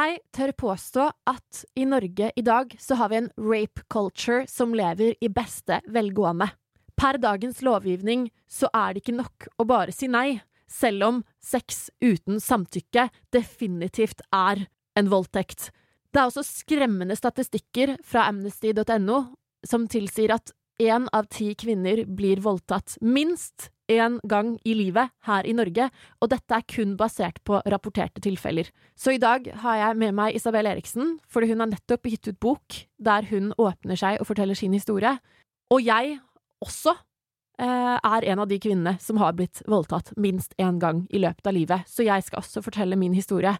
Jeg tør påstå at i Norge i dag så har vi en rape culture som lever i beste velgående. Per dagens lovgivning så er det ikke nok å bare si nei, selv om sex uten samtykke definitivt er en voldtekt. Det er også skremmende statistikker fra amnesty.no som tilsier at én av ti kvinner blir voldtatt minst én gang i livet her i Norge, og dette er kun basert på rapporterte tilfeller. Så i dag har jeg med meg Isabel Eriksen, fordi hun har nettopp gitt ut bok der hun åpner seg og forteller sin historie. Og jeg også eh, er en av de kvinnene som har blitt voldtatt minst én gang i løpet av livet, så jeg skal også fortelle min historie.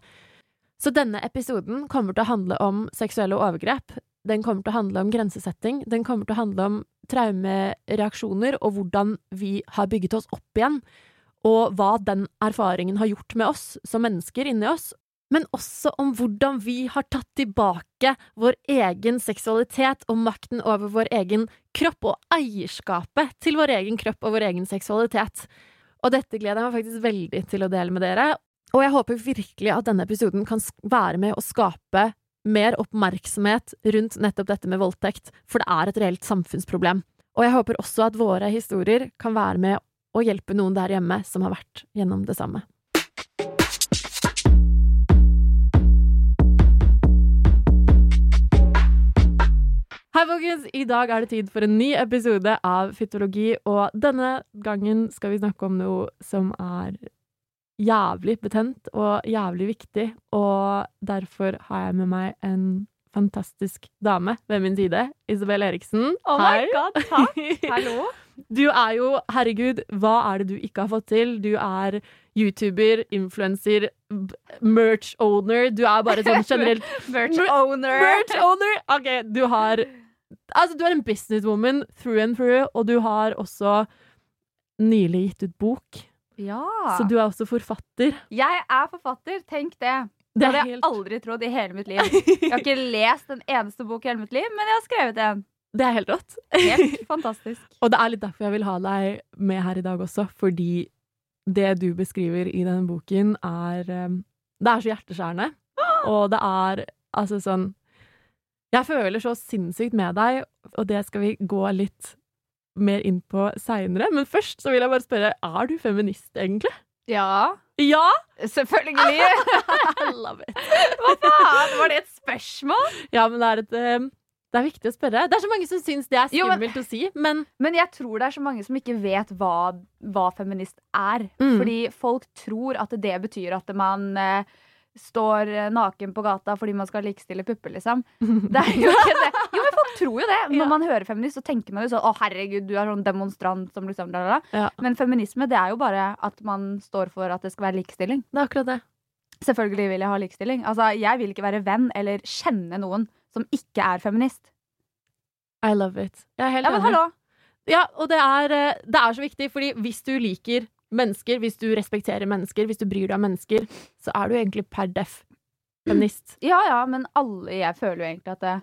Så denne episoden kommer til å handle om seksuelle overgrep. Den kommer til å handle om grensesetting. Den kommer til å handle om traumereaksjoner og hvordan vi har bygget oss opp igjen, og hva den erfaringen har gjort med oss som mennesker inni oss. Men også om hvordan vi har tatt tilbake vår egen seksualitet og makten over vår egen kropp, og eierskapet til vår egen kropp og vår egen seksualitet. Og dette gleder jeg meg faktisk veldig til å dele med dere, og jeg håper virkelig at denne episoden kan være med å skape mer oppmerksomhet rundt nettopp dette med voldtekt, for det er et reelt samfunnsproblem. Og jeg håper også at våre historier kan være med å hjelpe noen der hjemme som har vært gjennom det samme. Hei, folkens! I dag er det tid for en ny episode av Fytologi, og denne gangen skal vi snakke om noe som er jævlig betent og jævlig viktig, og derfor har jeg med meg en fantastisk dame ved min side. Isabel Eriksen. Oh my god, takk! Hallo. Du er jo, herregud, hva er det du ikke har fått til? Du er YouTuber, influenser, merch owner. Du er bare sånn generelt Merch-owner! Merch owner! OK, du har Altså, du er en businesswoman through and through, og du har også nylig gitt ut bok. Ja. Så du er også forfatter. Jeg er forfatter, tenk det. Det hadde jeg helt- aldri trodd i hele mitt liv. Jeg har ikke lest en eneste bok i hele mitt liv, men jeg har skrevet en. Det er helt rått. Helt fantastisk. Og det er litt derfor jeg vil ha deg med her i dag også, fordi det du beskriver i denne boken, er um, Det er så hjerteskjærende. Og det er altså sånn Jeg føler så sinnssykt med deg, og det skal vi gå litt mer inn på seinere. Men først så vil jeg bare spørre, er du feminist, egentlig? Ja, Ja! selvfølgelig. Love it. Hva faen? Var det et spørsmål? Ja, men det er et um, Det er viktig å spørre. Det er så mange som syns det er Jo, men- skummelt å si, men Men jeg tror det er så mange som ikke vet hva, hva feminist er. Mm. Fordi folk tror at det betyr at man eh, står eh, naken på gata fordi man skal likestille pupper, liksom. Det er jo ikke det. Jo, tror jo det. Når Ja. man hører feminist, så tenker man jo sånn Å, herregud, du er sånn demonstrant som liksom da, da, da. Ja. Men feminisme, det er jo bare at man står for at det skal være likestilling. det er akkurat det. Selvfølgelig vil jeg ha likestilling. Altså, jeg vil ikke være venn eller kjenne noen som ikke er feminist. I love it. Jeg er helt Ja, men enig. hallo! Ja, og det er, eh, det er så viktig, fordi hvis du liker mennesker, hvis du respekterer mennesker, hvis du bryr deg om mennesker, så er du egentlig per def feminist. Ja ja, men alle Jeg føler jo egentlig at det,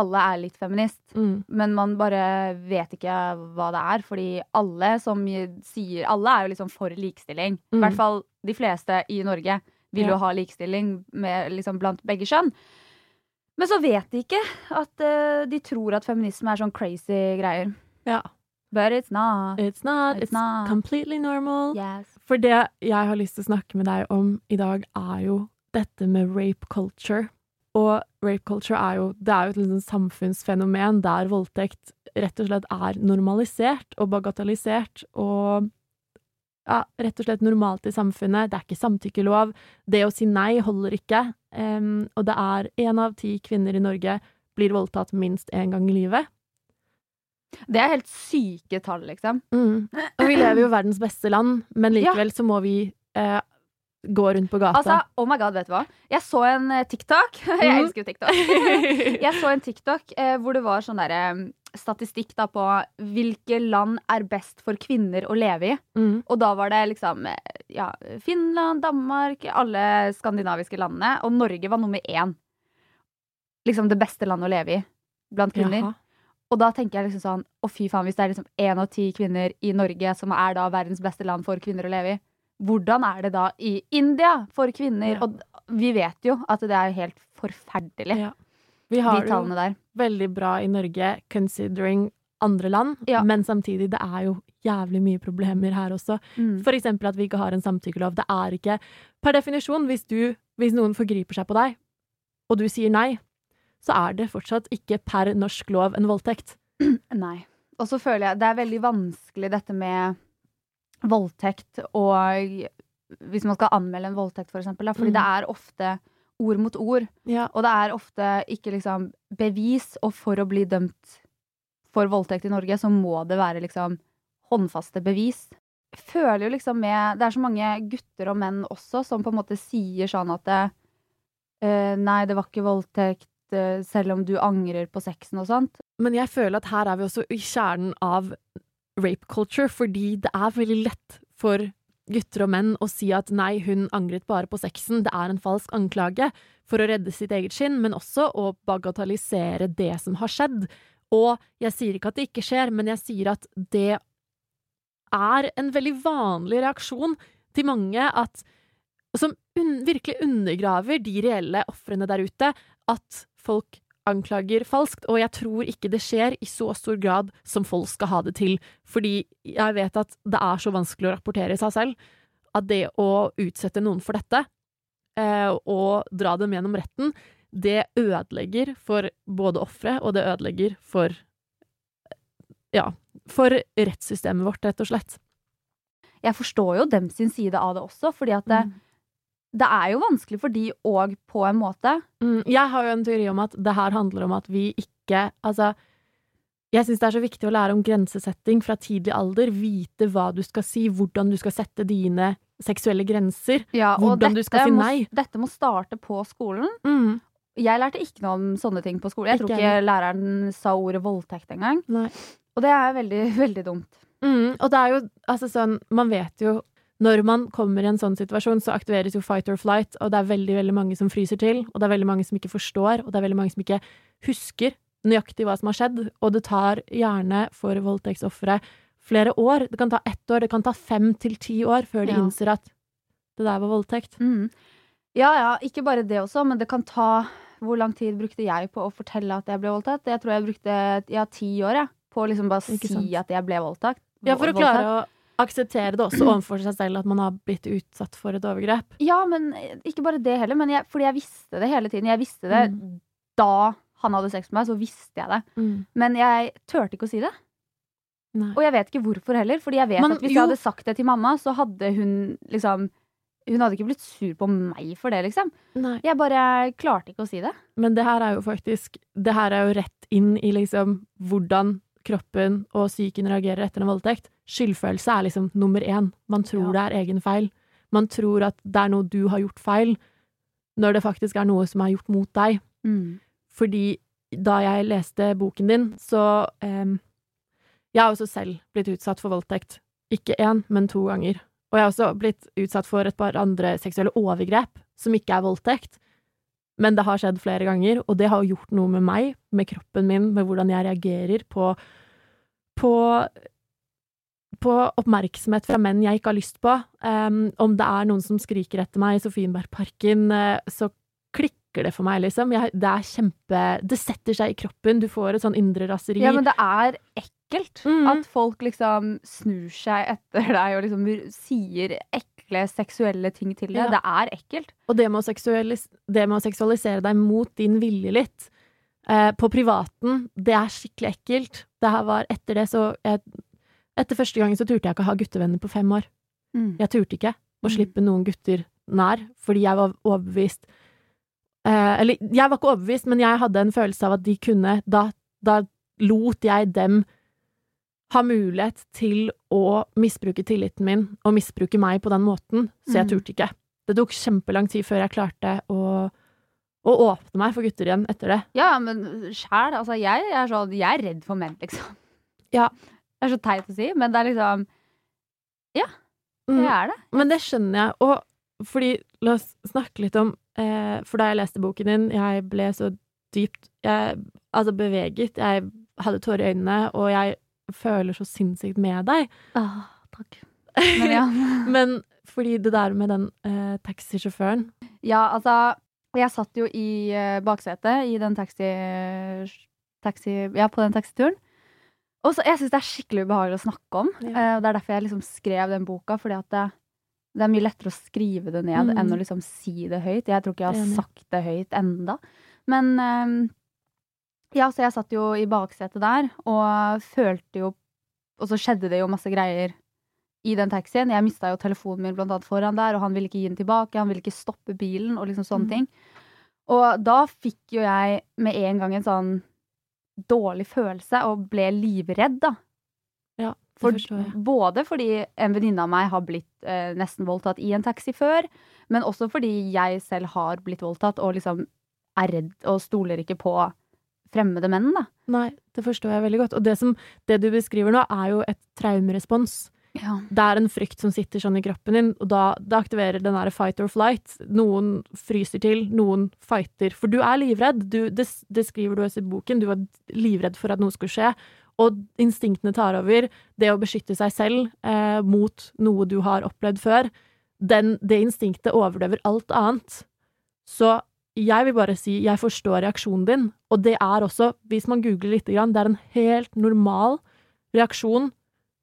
alle er litt feminist. Mm. Men man bare vet ikke hva det er, fordi alle som sier Alle er jo liksom for likestilling. I Mm. hvert fall de fleste i Norge vil Ja. jo ha likestilling med, liksom, blant begge kjønn. Men så vet de ikke at uh, de tror at feminisme er sånn crazy greier. Ja. But it's not. It's not. It's It's, not. completely normal. Yes. For det jeg har lyst til å snakke med deg om i dag, er jo dette med rape culture. Og rape culture er jo, er jo et liksom samfunnsfenomen der voldtekt rett og slett er normalisert og bagatellisert og ja, rett og slett normalt i samfunnet. Det er ikke samtykkelov. Det å si nei holder ikke. Um, og det er én av ti kvinner i Norge blir voldtatt minst én gang i livet. Det er helt syke tall, liksom. Mm. Og vi lever jo i verdens beste land, men likevel så må vi eh, gå rundt på gata. Altså, oh my god, vet du hva? Jeg så en eh, TikTok. Jeg Mhm. elsker jo TikTok. Jeg så en TikTok eh, hvor det var sånn derre statistikk da på hvilke land er best for kvinner å leve i. mm. Og da var det liksom eh, ja, Finland, Danmark, alle skandinaviske landene. Og Norge var nummer én. Liksom det beste landet å leve i blant kvinner. Jaha. Og da tenker jeg liksom sånn Å, fy faen, hvis det er liksom én av ti kvinner i Norge som er da verdens beste land for kvinner å leve i, hvordan er det da i India for kvinner? Ja. Og vi vet jo at det er helt forferdelig, Ja. Vi har jo tallene der. veldig bra i Norge considering andre land, Ja. men samtidig, det er jo jævlig mye problemer her også. Mm. For eksempel at vi ikke har en samtykkelov. Det er ikke Per definisjon, hvis, du, hvis noen forgriper seg på deg, og du sier nei, så er det fortsatt ikke per norsk lov en voldtekt. Nei. Og så føler jeg det er veldig vanskelig dette med voldtekt og Hvis man skal anmelde en voldtekt, for eksempel. Da, fordi Mm. det er ofte ord mot ord. Ja. Og det er ofte ikke liksom bevis, og for å bli dømt for voldtekt i Norge, så må det være liksom håndfaste bevis. Jeg føler jo liksom med Det er så mange gutter og menn også som på en måte sier sånn at det, uh, Nei, det var ikke voldtekt, eh, selv om du angrer på sexen og sånt. Men jeg føler at her er vi også i kjernen av rape culture, fordi det er veldig lett for gutter og menn å si at nei, hun angret bare på sexen, det er en falsk anklage, for å redde sitt eget skinn, men også å bagatellisere det som har skjedd. Og jeg sier ikke at det ikke skjer, men jeg sier at det er en veldig vanlig reaksjon til mange at som un virkelig undergraver de reelle ofrene der ute, at folk anklager falskt, og jeg tror ikke det skjer i så stor grad som folk skal ha det til, fordi jeg vet at det er så vanskelig å rapportere seg selv, at det å utsette noen for dette, eh, og dra dem gjennom retten, det ødelegger for både offeret, og det ødelegger for ja, for rettssystemet vårt, rett og slett. Jeg forstår jo dem sin side av det også, fordi at det, det er jo vanskelig for de òg, på en måte. Mm, jeg har jo en teori om at det her handler om at vi ikke Altså, jeg syns det er så viktig å lære om grensesetting fra tidlig alder. Vite hva du skal si, hvordan du skal sette dine seksuelle grenser. Ja, Hvordan du skal si må, nei. Dette må starte på skolen. Mm. Jeg lærte ikke noe om sånne ting på skolen. Jeg tror Ikke ikke læreren sa ordet voldtekt engang. Og det er veldig, veldig dumt. Mm, og det er jo altså sånn Man vet jo når man kommer i en sånn situasjon, så aktiveres jo fight or flight, og det er veldig veldig mange som fryser til, og det er veldig mange som ikke forstår, og det er veldig mange som ikke husker nøyaktig hva som har skjedd, og det tar gjerne for voldtektsofre flere år. Det kan ta ett år, det kan ta fem til ti år før de Ja. innser at det der var voldtekt. Mm. Ja ja, ikke bare det også, men det kan ta Hvor lang tid brukte jeg på å fortelle at jeg ble voldtatt? Jeg tror jeg brukte ja, ti år jeg, på å liksom bare si at jeg ble voldtatt. Ja, for å klare å akseptere det også overfor seg selv, at man har blitt utsatt for et overgrep. Ja, men eh, ikke bare det heller. Men jeg, fordi jeg visste det hele tiden. Jeg visste det Mm. da han hadde sex med meg, så visste jeg det. Mm. Men jeg turte ikke å si det. Nei. Og jeg vet ikke hvorfor heller. Fordi jeg vet Men at hvis jo- jeg hadde sagt det til mamma, så hadde hun liksom Hun hadde ikke blitt sur på meg for det, liksom. Nei. Jeg bare klarte ikke å si det. Men det her er jo faktisk Det her er jo rett inn i liksom hvordan kroppen og psyken reagerer etter en voldtekt. Skyldfølelse er liksom nummer én. Man tror det er egen feil. Man tror at det er noe du har gjort feil, når det faktisk er noe som er gjort mot deg. Fordi da jeg leste boken din, så eh, Jeg har også selv blitt utsatt for voldtekt. Ikke én, men to ganger. Og jeg har også blitt utsatt for et par andre seksuelle overgrep, som ikke er voldtekt. Men det har skjedd flere ganger, og det har gjort noe med meg, med kroppen min, med hvordan jeg reagerer på på på oppmerksomhet fra menn jeg ikke har lyst på. Um, om det er noen som skriker etter meg i Sofienbergparken, uh, så klikker det for meg, liksom. Jeg, det er kjempe Det setter seg i kroppen. Du får et sånn indre raseri. Ja, men det er ekkelt Mm. at folk liksom snur seg etter deg og liksom sier ekle seksuelle ting til det. Ja. Det er ekkelt. Og det med, seksualis det med å seksualisere deg mot din vilje litt, eh, på privaten, det er skikkelig ekkelt. Det her var etter det, så jeg, Etter første gangen så turte jeg ikke å ha guttevenner på fem år. Jeg turte ikke å Mm. slippe noen gutter nær, fordi jeg var overbevist eh, Eller, jeg var ikke overbevist, men jeg hadde en følelse av at de kunne Da, da lot jeg dem ha mulighet til å misbruke tilliten min og misbruke meg på den måten, så jeg Mm. turte ikke. Det tok kjempelang tid før jeg klarte å, å åpne meg for gutter igjen etter det. Ja, men sjæl, altså jeg er så, Jeg er redd for menn, liksom. Ja. Det er så teit å si, men det er liksom Ja, det er det. Men det skjønner jeg, og fordi La oss snakke litt om eh, For da jeg leste boken din, jeg ble så dypt jeg, Altså beveget. Jeg hadde tårer i øynene, og jeg føler så sinnssykt med deg. Ah, takk. Men ja. Men fordi det der med den eh, taxisjåføren ja, altså Jeg satt jo i eh, baksetet i den taxi, taxi Ja, på den taxituren. Og så, Jeg syns det er skikkelig ubehagelig å snakke om. Ja. eh, og Det er derfor jeg liksom skrev den boka. Fordi at det, det er mye lettere å skrive det ned Mm. enn å liksom si det høyt. Jeg tror ikke jeg har sagt det høyt enda. Men eh, ja, så jeg satt jo i baksetet der og følte jo Og så skjedde det jo masse greier i den taxien. Jeg mista jo telefonen min blant annet foran der, og han ville ikke gi den tilbake. Han ville ikke stoppe bilen og liksom sånne Mm. ting. Og da fikk jo jeg med en gang en sånn dårlig følelse og ble livredd, da. Ja, det For, forstår jeg. både fordi en venninne av meg har blitt eh, nesten voldtatt i en taxi før, men også fordi jeg selv har blitt voldtatt og liksom er redd og stoler ikke på fremmede menn, da. Nei, det forstår jeg veldig godt. Og det, som, det du beskriver nå, er jo et traumerespons. Ja. Det er en frykt som sitter sånn i kroppen din, og da det aktiverer den derre fight or flight. Noen fryser til, noen fighter. For du er livredd. Du, det, det skriver du også i boken. Du var livredd for at noe skulle skje. Og instinktene tar over. Det å beskytte seg selv eh, mot noe du har opplevd før. Den, det instinktet overdøver alt annet. Så jeg vil bare si jeg forstår reaksjonen din, og det er også, hvis man googler litt, grann, det er en helt normal reaksjon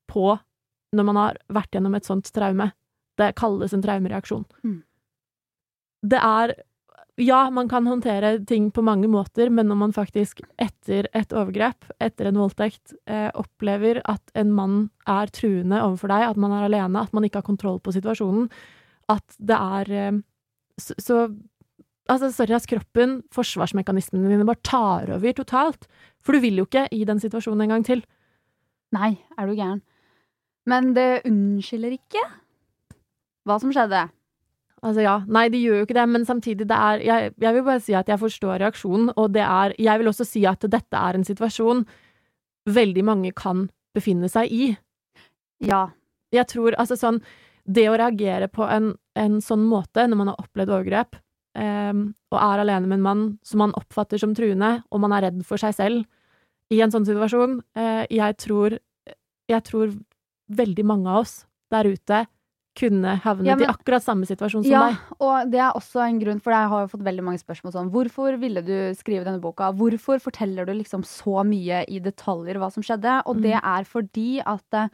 på når man har vært gjennom et sånt traume. Det kalles en traumereaksjon. Mm. Det er Ja, man kan håndtere ting på mange måter, men når man faktisk etter et overgrep, etter en voldtekt, eh, opplever at en mann er truende overfor deg, at man er alene, at man ikke har kontroll på situasjonen, at det er eh, Så, så Altså, sorry, ass, kroppen, forsvarsmekanismene dine bare tar over totalt. For du vil jo ikke i den situasjonen en gang til. Nei, er du gæren. Men det unnskylder ikke hva som skjedde. Altså ja, nei, de gjør jo ikke det, men samtidig, det er jeg, jeg vil bare si at jeg forstår reaksjonen, og det er Jeg vil også si at dette er en situasjon veldig mange kan befinne seg i. Ja. Jeg tror altså sånn Det å reagere på en, en sånn måte når man har opplevd overgrep, og er alene med en mann som man oppfatter som truende, og man er redd for seg selv i en sånn situasjon, eh, jeg tror Jeg tror veldig mange av oss der ute kunne havnet Ja, men- i akkurat samme situasjon som ja, deg. og det er også en grunn, for jeg har jo fått veldig mange spørsmål sånn Hvorfor ville du skrive denne boka? Hvorfor forteller du liksom så mye i detaljer hva som skjedde? Og det er fordi at eh,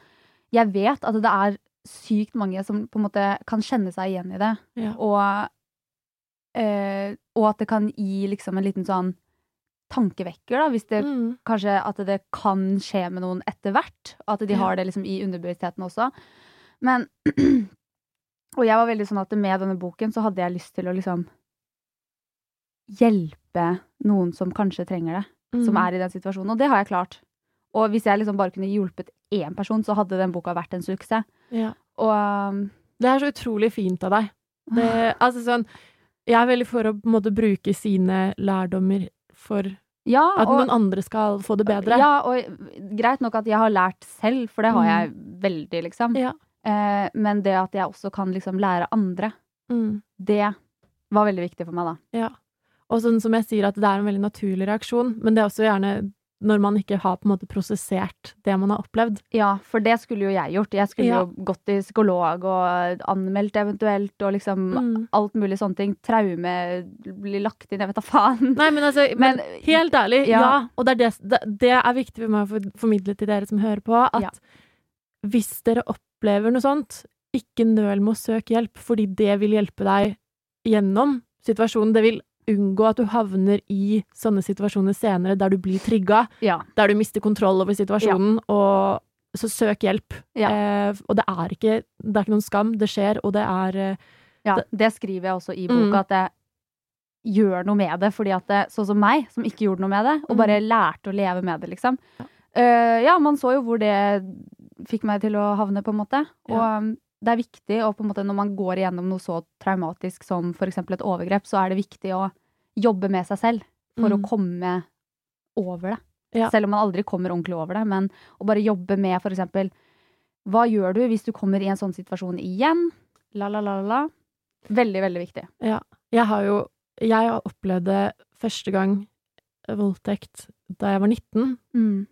jeg vet at det er sykt mange som på en måte kan kjenne seg igjen i det. Ja. Og, eh, og at det kan gi liksom en liten sånn tankevekker, da, hvis det Mm. kanskje at det kan skje med noen etter hvert. At de har det liksom i underbevisstheten også. Men Og jeg var veldig sånn at med denne boken så hadde jeg lyst til å liksom hjelpe noen som kanskje trenger det, som Mm. er i den situasjonen. Og det har jeg klart. Og hvis jeg liksom bare kunne hjulpet én person, så hadde den boka vært en suksess. Ja. Og um, Det er så utrolig fint av deg. Det, altså sånn Jeg er veldig for å måte bruke sine lærdommer for ja, at og, noen andre skal få det bedre. Ja, og greit nok at jeg har lært selv, for det har Mm. jeg veldig, liksom. Ja. Eh, men det at jeg også kan liksom lære andre, Mm. det var veldig viktig for meg, da. Ja. Og sånn som jeg sier, at det er en veldig naturlig reaksjon, men det er også gjerne når man ikke har på en måte prosessert det man har opplevd. Ja, for det skulle jo jeg gjort. Jeg skulle Ja. jo gått til psykolog og anmeldt eventuelt, og liksom Mm. alt mulig sånne ting. Traume blir lagt inn, jeg vet da faen. Nei, men altså, men, Men- helt ærlig, ja. Ja. Og det er, det, det, er viktig for meg å formidle til dere som hører på, at Ja. hvis dere opplever noe sånt, ikke nøl med å søke hjelp, fordi det vil hjelpe deg gjennom situasjonen. Det vil unngå at du havner i sånne situasjoner senere der du blir trigga, Ja. der du mister kontroll over situasjonen, og så søk hjelp. Ja. Eh, og det er ikke det er ikke noen skam, det skjer, og det er eh, ja. Det skriver jeg også i boka, Mm. at jeg gjør noe med det. Fordi at det, sånn som meg, som ikke gjorde noe med det, og Mm. bare lærte å leve med det, liksom. Uh, ja, man så jo hvor det fikk meg til å havne, på en måte. Og Ja. Det er viktig, og på en måte når man går igjennom noe så traumatisk som f.eks. et overgrep, så er det viktig å jobbe med seg selv for Mm. å komme over det. Ja. Selv om man aldri kommer ordentlig over det. Men å bare jobbe med eksempel Hva gjør du hvis du kommer i en sånn situasjon igjen? La, la, la, la. Veldig, veldig viktig. Ja. Jeg har jo Jeg opplevde første gang voldtekt da jeg var 19,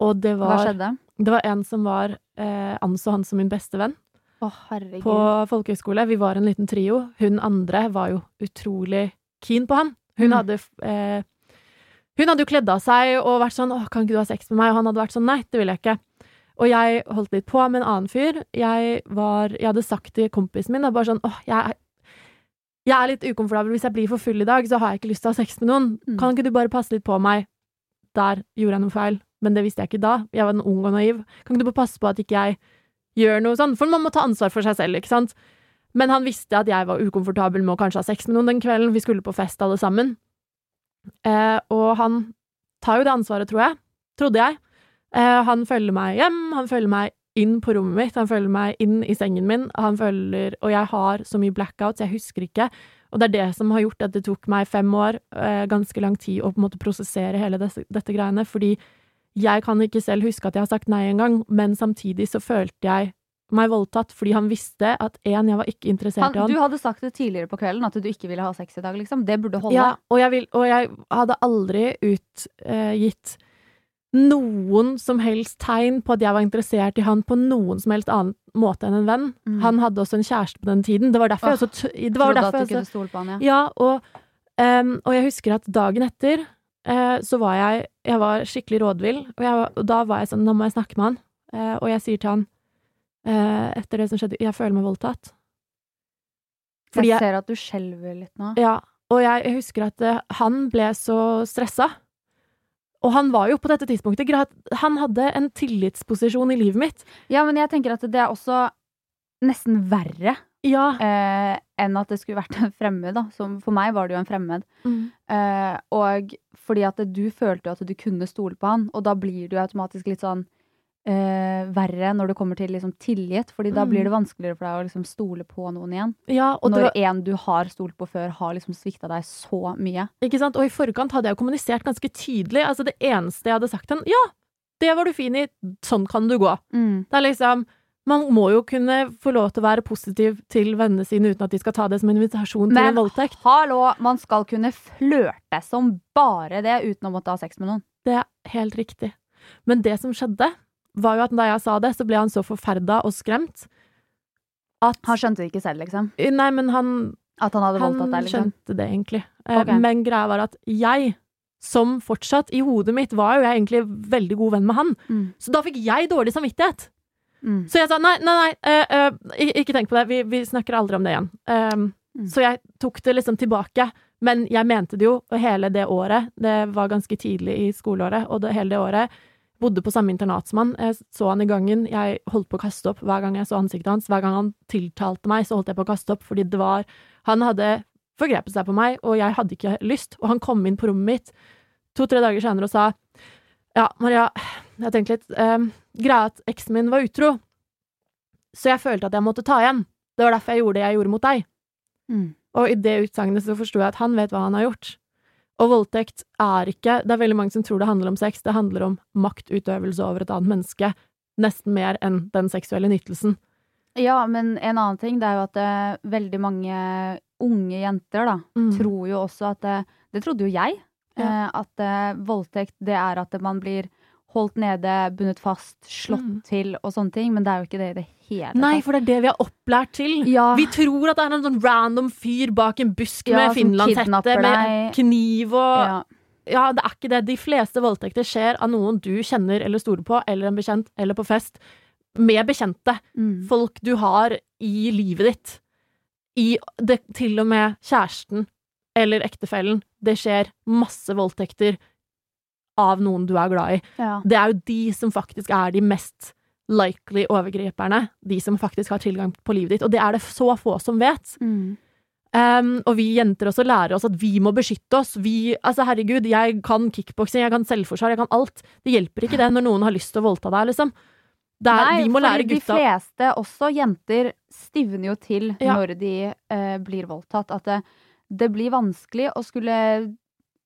og det Hva var skjedde? Det var en som var eh, anså han som min beste venn Herregud. på folkehøyskole. Vi var en liten trio. Hun andre var jo utrolig keen på han. Hun Mm. hadde eh, Hun hadde jo kledd av seg og vært sånn 'Å, kan ikke du ha sex med meg?' Og han hadde vært sånn 'Nei, det vil jeg ikke'. Og jeg holdt litt på med en annen fyr. Jeg var Jeg hadde sagt til kompisen min da, bare sånn 'Å, jeg jeg er litt ukomfortabel. Hvis jeg blir for full i dag, så har jeg ikke lyst til å ha sex med noen. Mm. Kan ikke du bare passe litt på meg? Der gjorde jeg noe feil, men det visste jeg ikke da. Jeg var en ung og naiv. Kan ikke du bare passe på at ikke jeg gjør noe sånn? For man må ta ansvar for seg selv, ikke sant? Men han visste at jeg var ukomfortabel med å kanskje ha sex med noen den kvelden. Vi skulle på fest alle sammen. Eh, og han tar jo det ansvaret, tror jeg. Trodde jeg. Eh, han følger meg hjem, han følger meg inn på rommet mitt, han følger meg inn i sengen min, han følger Og jeg har så mye blackouts, jeg husker ikke. Og det er det som har gjort at det tok meg fem år, eh, ganske lang tid, å på en måte prosessere hele desse, dette greiene, fordi jeg kan ikke selv huske at jeg har sagt nei engang, men samtidig så følte jeg meg voldtatt fordi han visste at én, jeg var ikke interessert i han. du hadde sagt det tidligere på kvelden at du ikke ville ha sex i dag, liksom. Det burde holde. Ja, og jeg, vil, og jeg hadde aldri utgitt noen som helst tegn på at jeg var interessert i han på noen som helst annen måte enn en venn. Mm. Han hadde også en kjæreste på den tiden. Det var derfor jeg så... også t- Det var Trodde at du kunne stole på han, ja. Ja, og, um, og jeg husker at dagen etter eh, så var jeg Jeg var skikkelig rådvill, og, jeg, og da var jeg sånn Nå må jeg snakke med han. Eh, og jeg sier til han eh, etter det som skjedde Jeg føler meg voldtatt. Fordi Jeg ser at du skjelver litt nå. ja, og jeg, husker at eh, han ble så stressa. Og han var jo på dette tidspunktet Han hadde en tillitsposisjon i livet mitt. Ja, men jeg tenker at det er også nesten verre Ja. eh, enn at det skulle vært en fremmed, da. Som for meg var det jo en fremmed. Mm. Eh, og fordi at du følte jo at du kunne stole på han, og da blir du automatisk litt sånn eh, verre når det kommer til liksom tillit, fordi da Mm. blir det vanskeligere for deg å liksom stole på noen igjen. ja og når var, en du har stolt på før, har liksom svikta deg så mye. ikke sant? Og i forkant hadde jeg jo kommunisert ganske tydelig. Altså Det eneste jeg hadde sagt til han Ja, det var du fin i. Sånn kan du gå. Det er liksom Man må jo kunne få lov til å være positiv til vennene sine uten at de skal ta det som en invitasjon til en voldtekt. Men hallo, man skal kunne flørte som bare det uten å måtte ha sex med noen. Det er helt riktig. Men det som skjedde, var jo at da jeg sa det, så ble han så forferda og skremt at Han skjønte det ikke selv, liksom. Nei, men han, At han hadde han voldtatt deg, liksom. skjønte det egentlig. Okay. Men greia var at jeg, som fortsatt i hodet mitt, var jo jeg egentlig veldig god venn med han. Mm. Så da fikk jeg dårlig samvittighet. Mm. Så jeg sa nei, nei, nei, uh, uh, ikke tenk på det, vi, vi snakker aldri om det igjen. Um, Mm. Så jeg tok det liksom tilbake. Men jeg mente det jo, og hele det året, det var ganske tidlig i skoleåret, og det, hele det året bodde på samme internat som han. Jeg så han i gangen, jeg holdt på å kaste opp hver gang jeg så ansiktet hans. Hver gang han tiltalte meg, så holdt jeg på å kaste opp, fordi det var Han hadde forgrepet seg på meg, og jeg hadde ikke lyst. Og han kom inn på rommet mitt to-tre dager senere og sa Ja, Maria, jeg tenkte litt um, Greia at eksen min var utro, så jeg følte at jeg måtte ta igjen. Det var derfor jeg gjorde det jeg gjorde mot deg. Mm. Og i det utsagnet så forsto jeg at han vet hva han har gjort. Og voldtekt er ikke Det er veldig mange som tror det handler om sex. Det handler om maktutøvelse over et annet menneske. Nesten mer enn den seksuelle nytelsen. Ja, men en annen ting det er jo at eh, veldig mange unge jenter da, Mm. tror jo også at det, det trodde jo jeg. Ja. eh, at eh, voldtekt det er at man blir holdt nede, bundet fast, slått Mm. til og sånne ting. Men det er jo ikke det i det hele Nei, for det er det vi er opplært til. Ja. Vi tror at det er en sånn random fyr bak en busk Ja, med finlandshette med kniv og ja. Ja, det er ikke det. De fleste voldtekter skjer av noen du kjenner eller stoler på, eller en bekjent, eller på fest. Med bekjente. Mm. Folk du har i livet ditt. I det, til og med kjæresten eller ektefellen. Det skjer masse voldtekter av noen du er glad i. ja. Det er jo de som faktisk er de mest likely overgriperne. De som faktisk har tilgang på livet ditt. Og det er det så få som vet. Mm. Um, og vi jenter også lærer oss at vi må beskytte oss. Vi, altså herregud, jeg kan kickboksing, jeg kan selvforsvar, jeg kan alt. Det hjelper ikke det når noen har lyst til å voldta deg, liksom. Nei, for de fleste, også jenter, stivner jo til Ja. når de uh, blir voldtatt. At det, det blir vanskelig å skulle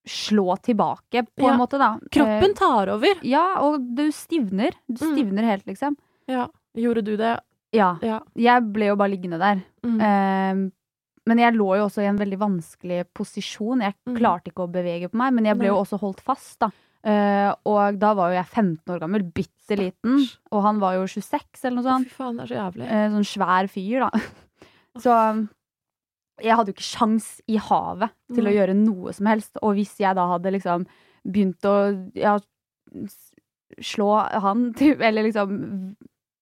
slå tilbake, på Ja. en måte, da. Kroppen tar over. Eh, ja, og du stivner. Du Mm. stivner helt, liksom. Ja. Gjorde du det? Ja. Ja. Jeg ble jo bare liggende der. Mm. Eh, men jeg lå jo også i en veldig vanskelig posisjon. Jeg Mm. klarte ikke å bevege på meg, men jeg ble jo også holdt fast, da. Eh, og da var jo jeg 15 år gammel, bitte liten, og han var jo 26 eller noe Å, sånt. Fy faen, det er så jævlig. Eh, sånn svær fyr, da. Så jeg hadde jo ikke sjans i havet til å gjøre noe som helst. Og hvis jeg da hadde liksom begynt å ja, slå han Eller liksom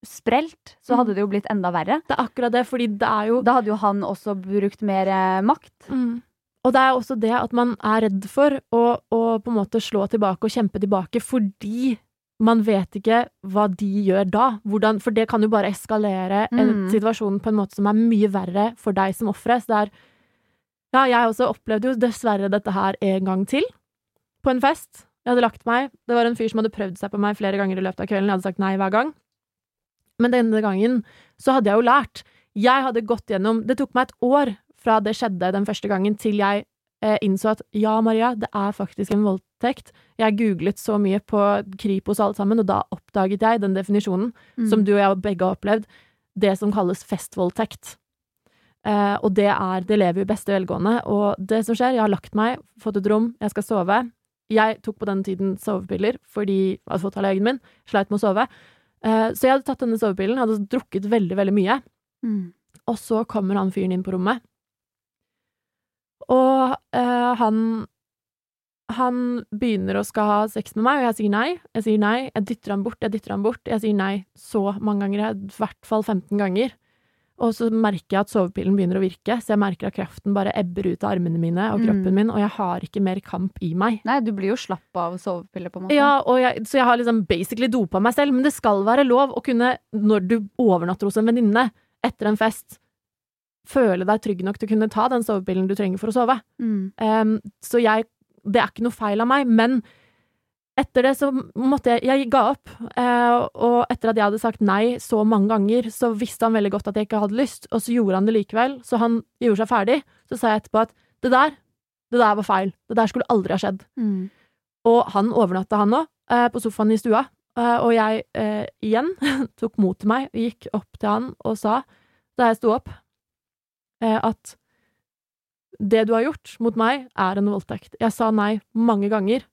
sprelt, så hadde det jo blitt enda verre. Det er akkurat det, fordi det er jo Da hadde jo han også brukt mer eh, makt. mm. Og det er også det at man er redd for å, å på en måte slå tilbake og kjempe tilbake fordi man vet ikke hva de gjør da. Hvordan, for det kan jo bare eskalere en Mm. situasjon på en måte som er mye verre for deg som ofre. Så det er Ja, jeg også opplevde jo dessverre dette her en gang til. På en fest. Jeg hadde lagt meg. Det var en fyr som hadde prøvd seg på meg flere ganger i løpet av kvelden. Jeg hadde sagt nei hver gang. Men denne gangen så hadde jeg jo lært. Jeg hadde gått gjennom Det tok meg et år fra det skjedde den første gangen, til jeg innså at ja, Maria, det er faktisk en voldtekt. Jeg googlet så mye på Kripos og alt sammen, og da oppdaget jeg den definisjonen, som du og jeg begge har opplevd, det som kalles festvoldtekt. Eh, og det er Det lever i beste velgående. Og det som skjer, jeg har lagt meg, fått et rom, jeg skal sove. Jeg tok på den tiden sovepiller fordi jeg hadde fått av legen min, sleit med å sove. Eh, så jeg hadde tatt denne sovepillen, hadde drukket veldig, veldig mye. Mm. Og så kommer han fyren inn på rommet. Og eh, han Han begynner å skal ha sex med meg, og jeg sier nei. Jeg sier nei. Jeg dytter han bort, jeg dytter han bort. Jeg sier nei så mange ganger, i hvert fall 15 ganger. Og så merker jeg at sovepillen begynner å virke, så jeg merker at kraften bare ebber ut av armene mine og kroppen Mm. min, og jeg har ikke mer kamp i meg. Nei, du blir jo slapp av sovepiller, på en måte. Ja, jeg, så jeg har liksom basically dopa meg selv, men det skal være lov å kunne, når du overnatter hos en venninne etter en fest, føle deg trygg nok til å kunne ta den sovepillen du trenger for å sove. Mm. Um, så jeg Det er ikke noe feil av meg, men etter det så måtte jeg Jeg ga opp. Uh, og etter at jeg hadde sagt nei så mange ganger, så visste han veldig godt at jeg ikke hadde lyst, og så gjorde han det likevel. Så han gjorde seg ferdig. Så sa jeg etterpå at det der, det der var feil. Det der skulle aldri ha skjedd. Mm. Og han overnatta, han òg, uh, på sofaen i stua. Uh, og jeg eh, igjen tok mot til meg, gikk opp til han og sa, da jeg sto opp, eh, at det du har gjort mot meg, er en voldtekt. Jeg sa nei mange ganger.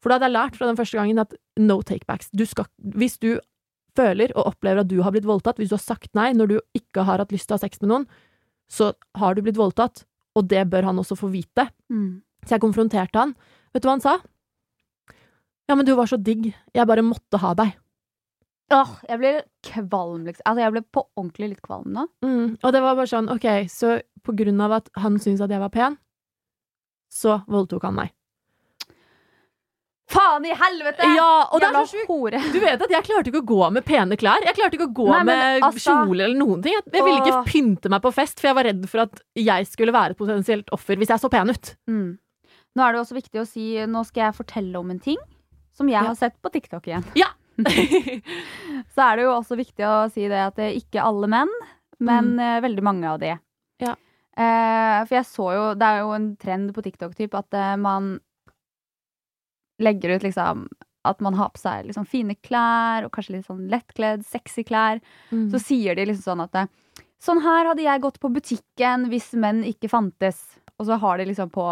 For da hadde jeg lært fra den første gangen at no takebacks. Du skal, hvis du føler og opplever at du har blitt voldtatt, hvis du har sagt nei når du ikke har hatt lyst til å ha sex med noen, så har du blitt voldtatt, og det bør han også få vite. Mm. Så jeg konfronterte han. Vet du hva han sa? Ja, men du var så digg. Jeg bare måtte ha deg. Åh, jeg ble kvalm, liksom. Altså, jeg ble på ordentlig litt kvalm nå. Mm. Og det var bare sånn, ok, så på grunn av at han syntes at jeg var pen, så voldtok han meg. Faen i helvete! Ja, og det er Jævla så hore. Du vet at jeg klarte ikke å gå med pene klær. Jeg klarte ikke å gå Nei, men med altså- kjole eller noen ting. Jeg, jeg ville ikke pynte meg på fest, for jeg var redd for at jeg skulle være et potensielt offer hvis jeg så pen ut. Mm. Nå er det også viktig å si Nå skal jeg fortelle om en ting som jeg Ja. har sett på TikTok igjen. Ja. Så er det jo også viktig å si det at det er ikke alle menn, men mm. veldig mange av de. Ja. Eh, for jeg så jo Det er jo en trend på TikTok typ, at eh, man legger ut liksom at man har på seg liksom fine klær, og kanskje litt sånn lettkledd, sexy klær. Mm. Så sier de liksom sånn at eh, Sånn her hadde jeg gått på butikken hvis menn ikke fantes. Og så har de liksom på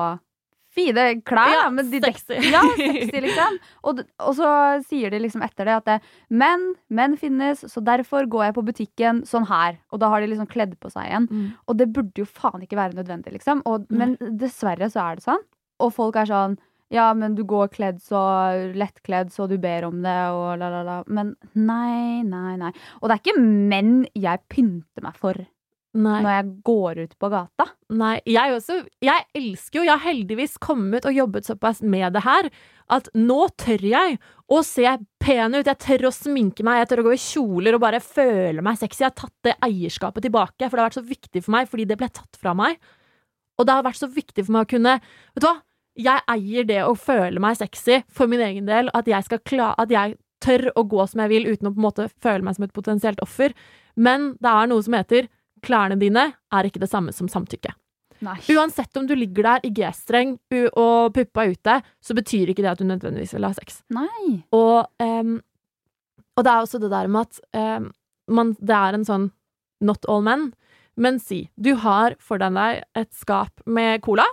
fine klær. Ja, men de sexy. Ja, sexy, liksom. Og, og så sier de liksom etter det at det, menn, menn finnes, så derfor går jeg på butikken sånn her. Og da har de liksom kledd på seg igjen. Mm. Og det burde jo faen ikke være nødvendig, liksom. Og, men dessverre så er det sånn. Og folk er sånn ja, men du går kledd så lettkledd så du ber om det, og la, la, la. Men nei, nei, nei. Og det er ikke menn jeg pynter meg for Nei. når jeg går ut på gata. Nei, jeg også. Jeg elsker jo Jeg har heldigvis kommet og jobbet såpass med det her at nå tør jeg å se pen ut. Jeg tør å sminke meg, jeg tør å gå i kjoler og bare føle meg sexy. Jeg har tatt det eierskapet tilbake, for det har vært så viktig for meg fordi det ble tatt fra meg. Og det har vært så viktig for meg å kunne Vet du hva? Jeg eier det å føle meg sexy for min egen del. At jeg, skal kla at jeg tør å gå som jeg vil uten å på en måte føle meg som et potensielt offer. Men det er noe som heter klærne dine er ikke det samme som samtykke. Nei. Uansett om du ligger der i G-streng og puppa er ute, så betyr ikke det at du nødvendigvis vil ha sex. Nei. Og, um, og det er også det der med at um, man, det er en sånn not all men. Men si, du har foran deg et skap med cola.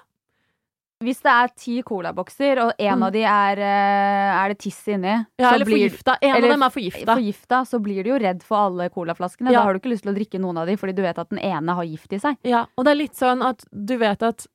Hvis det er ti colabokser, og en Mm. av de er, eh, er det tiss inni, Ja, eller blir forgifta. En eller av dem er forgifta. forgifta, så blir du jo redd for alle colaflaskene. Ja. Da har du ikke lyst til å drikke noen av de, fordi du vet at den ene har gift i seg. Ja, og det er litt sånn at du vet at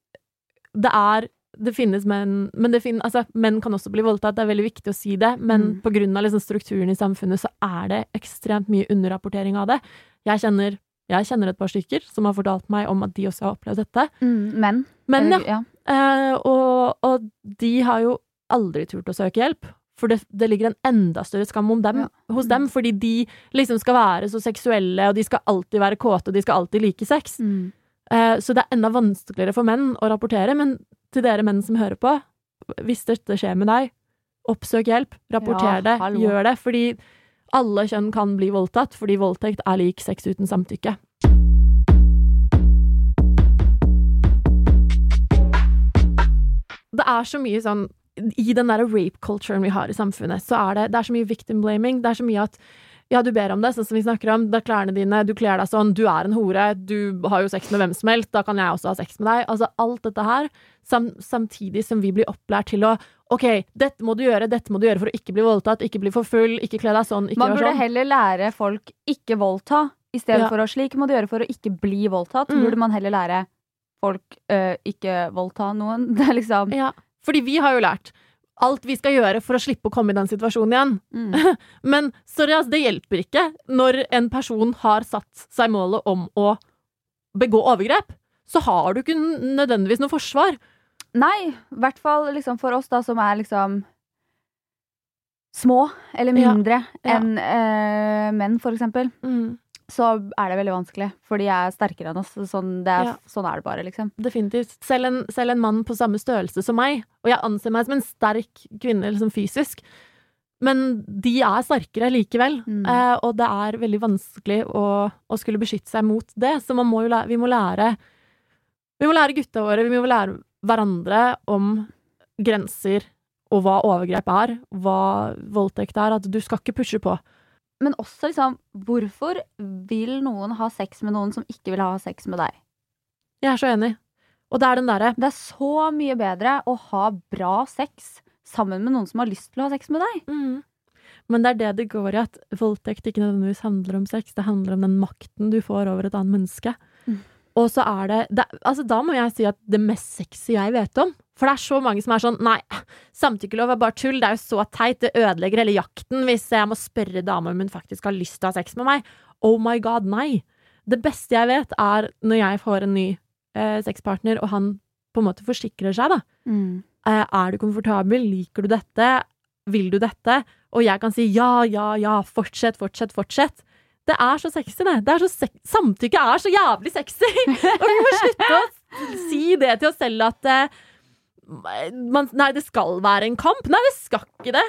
det er det finnes menn Men det fin, altså, menn kan også bli voldtatt, det er veldig viktig å si det, men Mm. av liksom strukturen i samfunnet så er det ekstremt mye underrapportering av det. Jeg kjenner, jeg kjenner et par stykker som har fortalt meg om at de også har opplevd dette. Men. Men ja, ja. Eh, og, og de har jo aldri turt å søke hjelp. For det, det ligger en enda større skam om dem, Ja. hos dem, fordi de liksom skal være så seksuelle, og de skal alltid være kåte, og de skal alltid like sex. Mm. Eh, Så det er enda vanskeligere for menn å rapportere, men til dere menn som hører på, hvis dette skjer med deg, oppsøk hjelp, rapporter Ja, det, hallo. gjør det, fordi alle kjønn kan bli voldtatt, fordi voldtekt er lik sex uten samtykke. Det er så mye sånn I den der rape-culturen vi har i samfunnet, så er det, det er så mye victim blaming. Det er så mye at ja, du ber om det, sånn som vi snakker om. Det er klærne dine, du kler deg sånn, du er en hore, du har jo sex med hvem som helst, da kan jeg også ha sex med deg. Altså alt dette her, sam samtidig som vi blir opplært til å OK, dette må du gjøre, dette må du gjøre for å ikke bli voldtatt, ikke bli for full, ikke kle deg sånn, ikke Man burde sånn. heller lære folk ikke voldta, i stedet Ja. for å slik må du gjøre for å ikke bli voldtatt. Mm. Burde man heller lære folk øh, ikke voldta noen. Det er liksom Ja, fordi vi har jo lært alt vi skal gjøre for å slippe å komme i den situasjonen igjen. mm. Men sorry, altså, det hjelper ikke når en person har satt seg målet om å begå overgrep. Så har du ikke nødvendigvis noe forsvar. Nei, i hvert fall liksom for oss da som er liksom små eller mindre ja. enn eh, menn, for eksempel. Så er det veldig vanskelig, for de er sterkere enn oss. Sånn, det er, Ja. sånn er det bare, liksom. Definitivt. Selv en, selv en mann på samme størrelse som meg, og jeg anser meg som en sterk kvinne liksom fysisk, men de er sterkere likevel, Mm. eh, og det er veldig vanskelig å, å skulle beskytte seg mot det, så man må jo vi må lære Vi må lære gutta våre, vi må lære hverandre om grenser og hva overgrep er, hva voldtekt er, at du skal ikke pushe på. Men også liksom, hvorfor vil noen ha sex med noen som ikke vil ha sex med deg? Jeg er så enig. Og det er den derre Det er så mye bedre å ha bra sex sammen med noen som har lyst til å ha sex med deg. Mm. Men det er det det går i, at voldtekt ikke nødvendigvis handler om sex, det handler om den makten du får over et annet menneske. Mm. Og så er det, det Altså, da må jeg si at det mest sexy jeg vet om For det er så mange som er sånn Nei, samtykkelov er bare tull, det er jo så teit, det ødelegger hele jakten hvis jeg må spørre dama om hun faktisk har lyst til å ha sex med meg. Oh my god, nei. Det beste jeg vet, er når jeg får en ny eh, sexpartner, og han på en måte forsikrer seg, da. Eh, er du komfortabel? Liker du dette? Vil du dette? Og jeg kan si ja, ja, ja, fortsett, fortsett, fortsett. Det er så sexy, det. det er så sex Samtykke er så jævlig sexy! Og vi må slutte å si det til oss selv at eh, man, Nei, det skal være en kamp. Nei, det skal ikke det.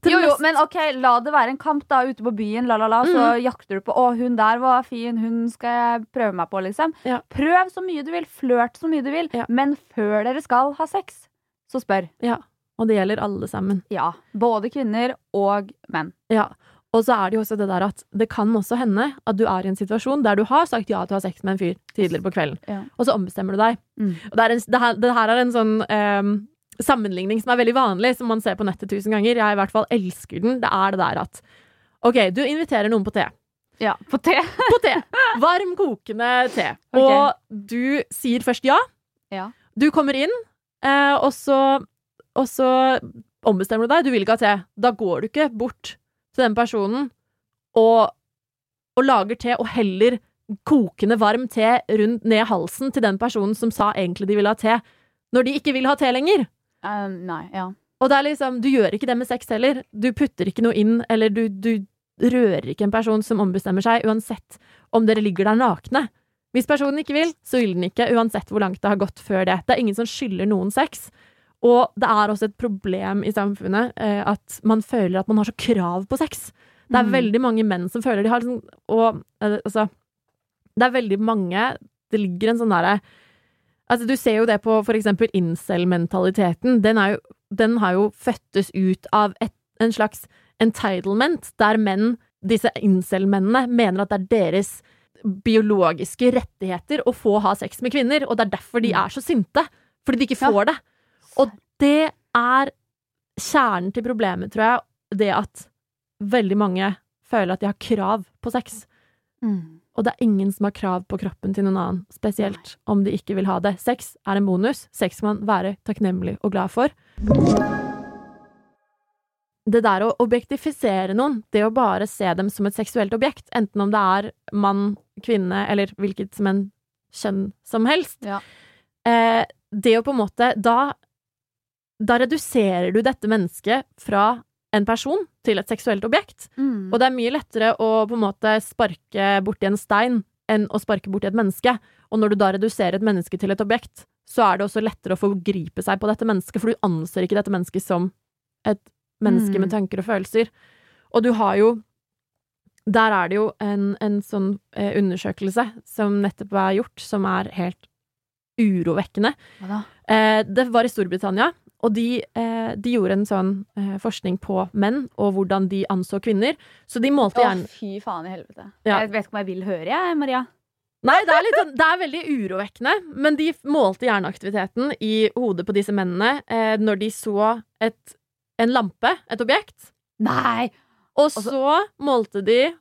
Det Jo, jo, men ok, la det være en kamp da ute på byen, la, la, la, så mm. jakter du på 'Å, hun der var fin, hun skal jeg prøve meg på', liksom. Ja. Prøv så mye du vil, flørt så mye du vil, Ja. men før dere skal ha sex, så spør. Ja. Og det gjelder alle sammen. Ja. Både kvinner og menn. Ja. Og så er det jo også det der at det kan også hende at du er i en situasjon der du har sagt ja til å ha sex med en fyr tidligere på kvelden, Ja. og så ombestemmer du deg. Mm. Og det, en, det, her, det her er en sånn um, sammenligning som er veldig vanlig, som man ser på nettet tusen ganger. Jeg i hvert fall elsker den. Det er det der at OK, du inviterer noen på te. Ja, på te. På te! Varm, kokende te. Okay. Og du sier først ja. Ja. Du kommer inn, eh, og så og så ombestemmer du deg. Du vil ikke ha te. Da går du ikke bort til den personen og, og lager te, og heller kokende varm te rundt ned halsen til den personen som sa egentlig de ville ha te, når de ikke vil ha te lenger. Eh, nei, ja. Og det er liksom, du gjør ikke det med sex heller. Du putter ikke noe inn, eller du, du rører ikke en person som ombestemmer seg, uansett om dere ligger der nakne. Hvis personen ikke vil, så vil den ikke, uansett hvor langt det har gått før det. Det er ingen som skylder noen sex. Og det er også et problem i samfunnet eh, at man føler at man har så krav på sex. Det er Mm. veldig mange menn som føler de har liksom Og eh, altså Det er veldig mange Det ligger en sånn derre Altså, du ser jo det på for eksempel incel-mentaliteten. Den, den har jo fødtes ut av et, en slags entitlement, der menn, disse incel-mennene, mener at det er deres biologiske rettigheter å få ha sex med kvinner, og det er derfor de er så sinte. Fordi de ikke Ja. får det. Og det er kjernen til problemet, tror jeg, det at veldig mange føler at de har krav på sex. Mm. Og det er ingen som har krav på kroppen til noen annen, spesielt om de ikke vil ha det. Sex er en bonus. Sex skal man være takknemlig og glad for. Det der å objektifisere noen, det å bare se dem som et seksuelt objekt, enten om det er mann, kvinne eller hvilket som en kjønn som helst, Ja. eh, det å på en måte Da da reduserer du dette mennesket fra en person til et seksuelt objekt. Mm. Og det er mye lettere å på en måte sparke borti en stein enn å sparke borti et menneske. Og når du da reduserer et menneske til et objekt, så er det også lettere å forgripe seg på dette mennesket, for du anser ikke dette mennesket som et menneske Mm. med tanker og følelser. Og du har jo Der er det jo en, en sånn eh, undersøkelse som nettopp er gjort, som er helt urovekkende. Eh, det var i Storbritannia, og de, eh, de gjorde en sånn eh, forskning på menn og hvordan de anså kvinner. Så de målte Å, fy faen i helvete. Ja. Jeg vet ikke om jeg vil høre, jeg, Maria. Nei, det er, litt sånn, det er veldig urovekkende, men de målte hjerneaktiviteten i hodet på disse mennene eh, når de så et, en lampe, et objekt, Nei! og Altså- så målte de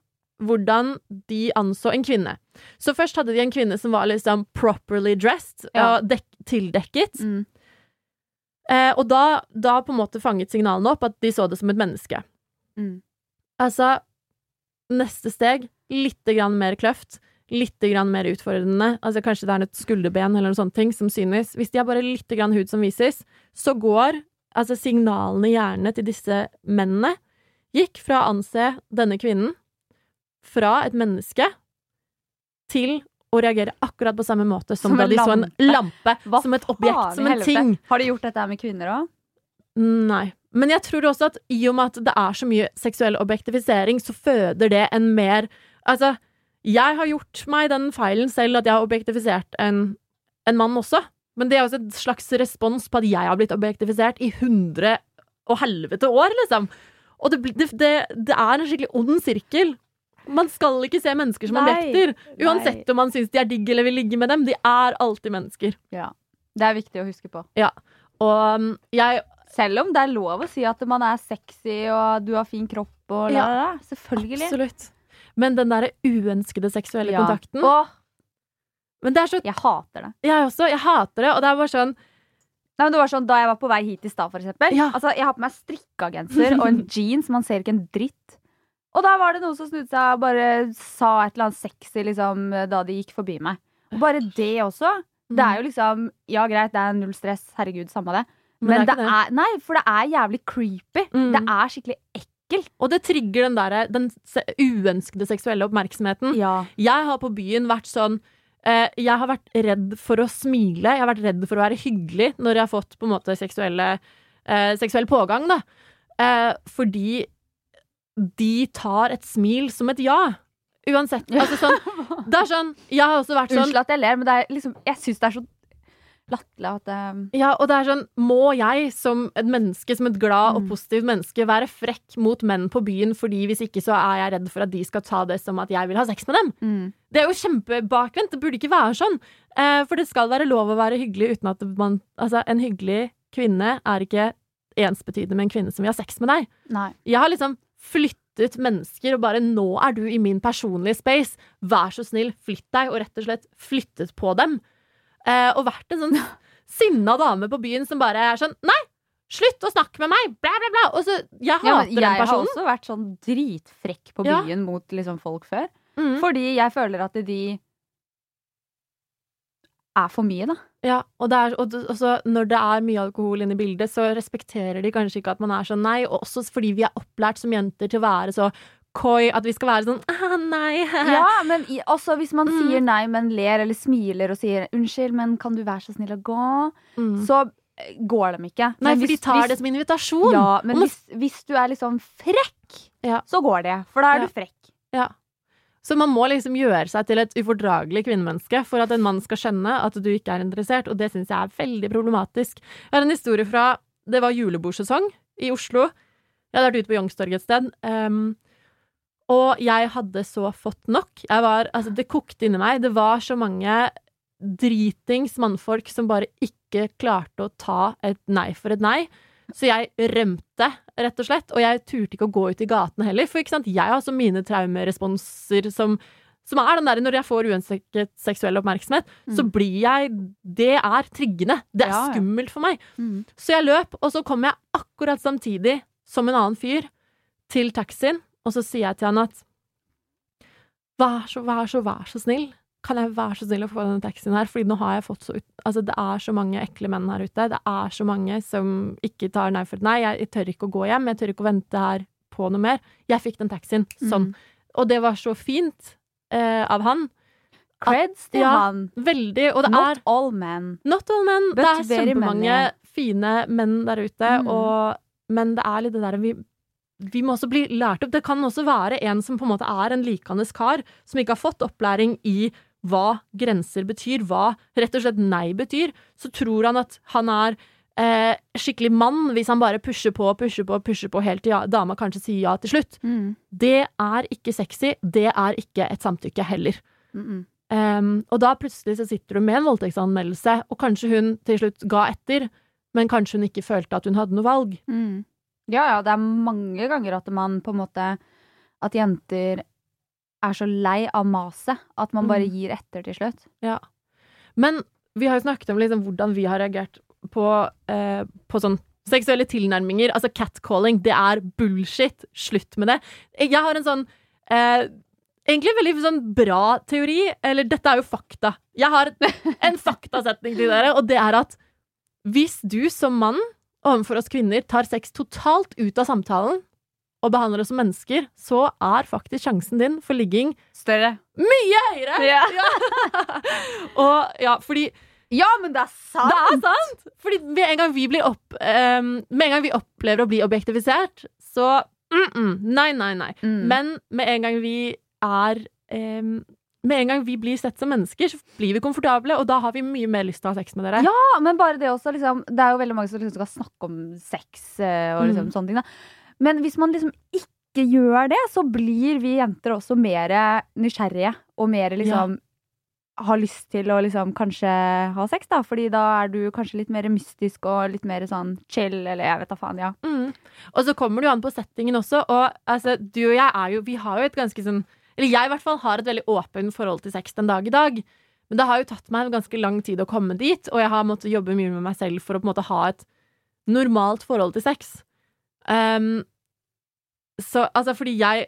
hvordan de anså en kvinne. Så først hadde de en kvinne som var liksom properly dressed, Ja. og dek tildekket. Mm. Eh, og da, da på en måte fanget signalene opp at de så det som et menneske. Mm. Altså, neste steg, litt grann mer kløft, litt grann mer utfordrende. Altså, kanskje det er et skulderben eller noe sånt ting som synes. Hvis de har bare litt grann hud som vises, så går altså signalene i hjernen til disse mennene gikk fra å anse denne kvinnen fra et menneske til å reagere akkurat på samme måte som, Som da de de så en lampe. lampe, Hva som et objekt, som en helvete? ting. Har de gjort dette med kvinner òg? Nei. Men jeg tror også at i og med at det er så mye seksuell objektifisering, så føder det en mer Altså, jeg har gjort meg den feilen selv at jeg har objektifisert en, en mann også. Men det er også et slags respons på at jeg har blitt objektifisert i hundre og helvete år, liksom. Og det, det, det er en skikkelig ond sirkel. Man skal ikke se mennesker som Nei. objekter. Uansett om man syns de er digg eller vil ligge med dem. De er alltid mennesker. Ja. Det er viktig å huske på. Og um, jeg Selv om det er lov å si at man er sexy og du har fin kropp og la, Ja. Selvfølgelig. Absolutt. Men den derre uønskede seksuelle Ja. kontakten og, Men det er så jeg hater det. Jeg også. Jeg hater det. Og det er bare sånn Nei, men det var sånn, Da jeg var på vei hit i stad, for eksempel. Ja. Altså, jeg har på meg strikkagenser og en jeans. Man ser ikke en dritt. Og da var det noen som snudde seg og bare sa et eller annet sexy liksom, da de gikk forbi meg. Og bare det også. Det er jo liksom Ja, greit, det er null stress. Herregud, samme det. Men Men, det er det, ikke er Nei, for det er jævlig creepy. Mm. Det er skikkelig ekkelt. Og det trigger den der, den uønskede seksuelle oppmerksomheten. Ja. Jeg har på byen vært sånn eh, Jeg har vært redd for å smile. Jeg har vært redd for å være hyggelig når jeg har fått på en måte seksuelle, eh, seksuell pågang, da. Eh, fordi de tar et smil som et ja. Uansett. Altså sånn Det er sånn Jeg har også vært sånn Unnskyld at jeg ler, men det er liksom, jeg syns det er så latterlig at um, Ja, og det er sånn, må jeg som et menneske, som et glad og Mm. positivt menneske, være frekk mot menn på byen, fordi hvis ikke så er jeg redd for at de skal ta det som at jeg vil ha sex med dem? mm. Det er jo kjempebakvendt, det burde ikke være sånn. Eh, for det skal være lov å være hyggelig uten at man Altså, en hyggelig kvinne er ikke ensbetydende med en kvinne som vil ha sex med deg. Nei. Jeg har liksom flyttet mennesker og bare 'nå er du i min personlige space', vær så snill, flytt deg, og rett og slett flyttet på dem. Eh, og vært en sånn sinna dame på byen som bare er sånn 'nei, slutt å snakke med meg', bla, bla, bla. Og så Jeg Ja, hater den personen. jeg har også vært sånn dritfrekk på Ja. byen mot liksom folk før. Mm. Fordi jeg føler at de er for mye, da. Ja, og, er, og, og så når det er mye alkohol inne i bildet, så respekterer de kanskje ikke at man er sånn nei, og også fordi vi er opplært som jenter til å være så coy, at vi skal være sånn ah, nei. Ja, men også hvis man Mm. sier nei, men ler eller smiler og sier 'unnskyld, men kan du være så snill å gå', Mm. så eh, går de ikke. Nei, Men for de tar hvis- det som invitasjon. Ja, men hvis, hvis du er liksom frekk, Ja. så går det. For da er Ja. du frekk. Ja. Så man må liksom gjøre seg til et ufordragelig kvinnemenneske for at en mann skal skjønne at du ikke er interessert, og det syns jeg er veldig problematisk. Jeg har en historie fra Det var julebordsesong i Oslo. Jeg hadde vært ute på Youngstorget et sted. Um, og jeg hadde så fått nok. Var, altså, det kokte inni meg. Det var så mange dritings mannfolk som bare ikke klarte å ta et nei for et nei. Så jeg rømte, rett og slett. Og jeg turte ikke å gå ut i gatene heller. For jeg har også mine traumeresponser som, som er den der når jeg får uønsket seksuell oppmerksomhet, så Mm. blir jeg Det er triggende. Det er Ja, ja. skummelt for meg. Mm. Så jeg løp, og så kom jeg akkurat samtidig som en annen fyr til taxien, og så sier jeg til han at Vær så, vær så, vær så snill. Kan jeg være så snill å få denne taxien her? Fordi nå har jeg fått så ut Altså, det er så mange ekle menn her ute. Det er så mange som ikke tar nei for et nei. Jeg, jeg tør ikke å gå hjem. Jeg tør ikke å vente her på noe mer. Jeg fikk den taxien. Sånn. Mm. Og det var så fint eh, av han. Creds til Ja, han. Veldig. Og det Not er all men. Not all men. But Det er kjempemange many. fine menn der ute, Mm. og, men det er litt det der vi vi må også bli lært opp. Det kan også være en som på en måte er en likandes kar, som ikke har fått opplæring i hva grenser betyr, hva rett og slett nei betyr. Så tror han at han er eh, skikkelig mann hvis han bare pusher på, pusher på, pusher på helt til ja, dama kanskje sier ja til slutt. Mm. Det er ikke sexy. Det er ikke et samtykke heller. Mm -mm. Um, og da plutselig så sitter du med en voldtektsanmeldelse, og kanskje hun til slutt ga etter, men kanskje hun ikke følte at hun hadde noe valg. Mm. Ja, ja, det er mange ganger at man på en måte At jenter er så lei av maset at man bare Mm. gir etter til slutt. Ja. Men vi har jo snakket om liksom hvordan vi har reagert på, eh, på sånn seksuelle tilnærminger. Altså catcalling, det er bullshit. Slutt med det. Jeg har en sånn eh, Egentlig en veldig sånn bra teori, eller dette er jo fakta. Jeg har en faktasetning til dere, og det er at hvis du som mann overfor oss kvinner tar sex totalt ut av samtalen og behandler oss som mennesker, så er faktisk sjansen din for ligging Større. mye høyere! Ja. Og ja, fordi ja, men det er sant! det er sant! Fordi med en gang vi blir opp um, Med en gang vi opplever å bli objektifisert, så mm -mm, Nei, nei, nei. Mm. Men med en gang vi er um, Med en gang vi blir sett som mennesker, så blir vi komfortable, og da har vi mye mer lyst til å ha sex med dere. Ja, men bare det også, liksom, Det er jo veldig mange som liksom skal snakke om sex eh, og liksom Mm. sånne ting. Da. Men hvis man liksom ikke gjør det, så blir vi jenter også mer nysgjerrige. Og mer liksom har lyst til å liksom kanskje ha sex, da. Fordi da er du kanskje litt mer mystisk og litt mer sånn chill, eller jeg vet da faen, ja. Mm. Og så kommer det jo an på settingen også. Og altså, du og jeg er jo Vi har jo et ganske sånn Eller jeg i hvert fall har et veldig åpent forhold til sex den dag i dag. Men det har jo tatt meg ganske lang tid å komme dit, og jeg har måttet jobbe mye med meg selv for å på en måte ha et normalt forhold til sex. Um, så altså, fordi jeg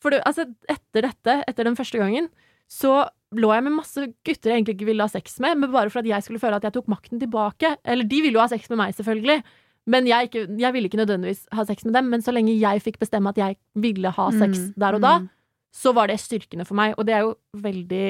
for det, altså, Etter dette, etter den første gangen, så lå jeg med masse gutter jeg egentlig ikke ville ha sex med, men bare for at jeg skulle føle at jeg tok makten tilbake. Eller de ville jo ha sex med meg, selvfølgelig. Men jeg, ikke, jeg ville ikke nødvendigvis ha sex med dem. Men så lenge jeg fikk bestemme at jeg ville ha sex Mm, der og da, mm. så var det styrkende for meg. Og det er jo veldig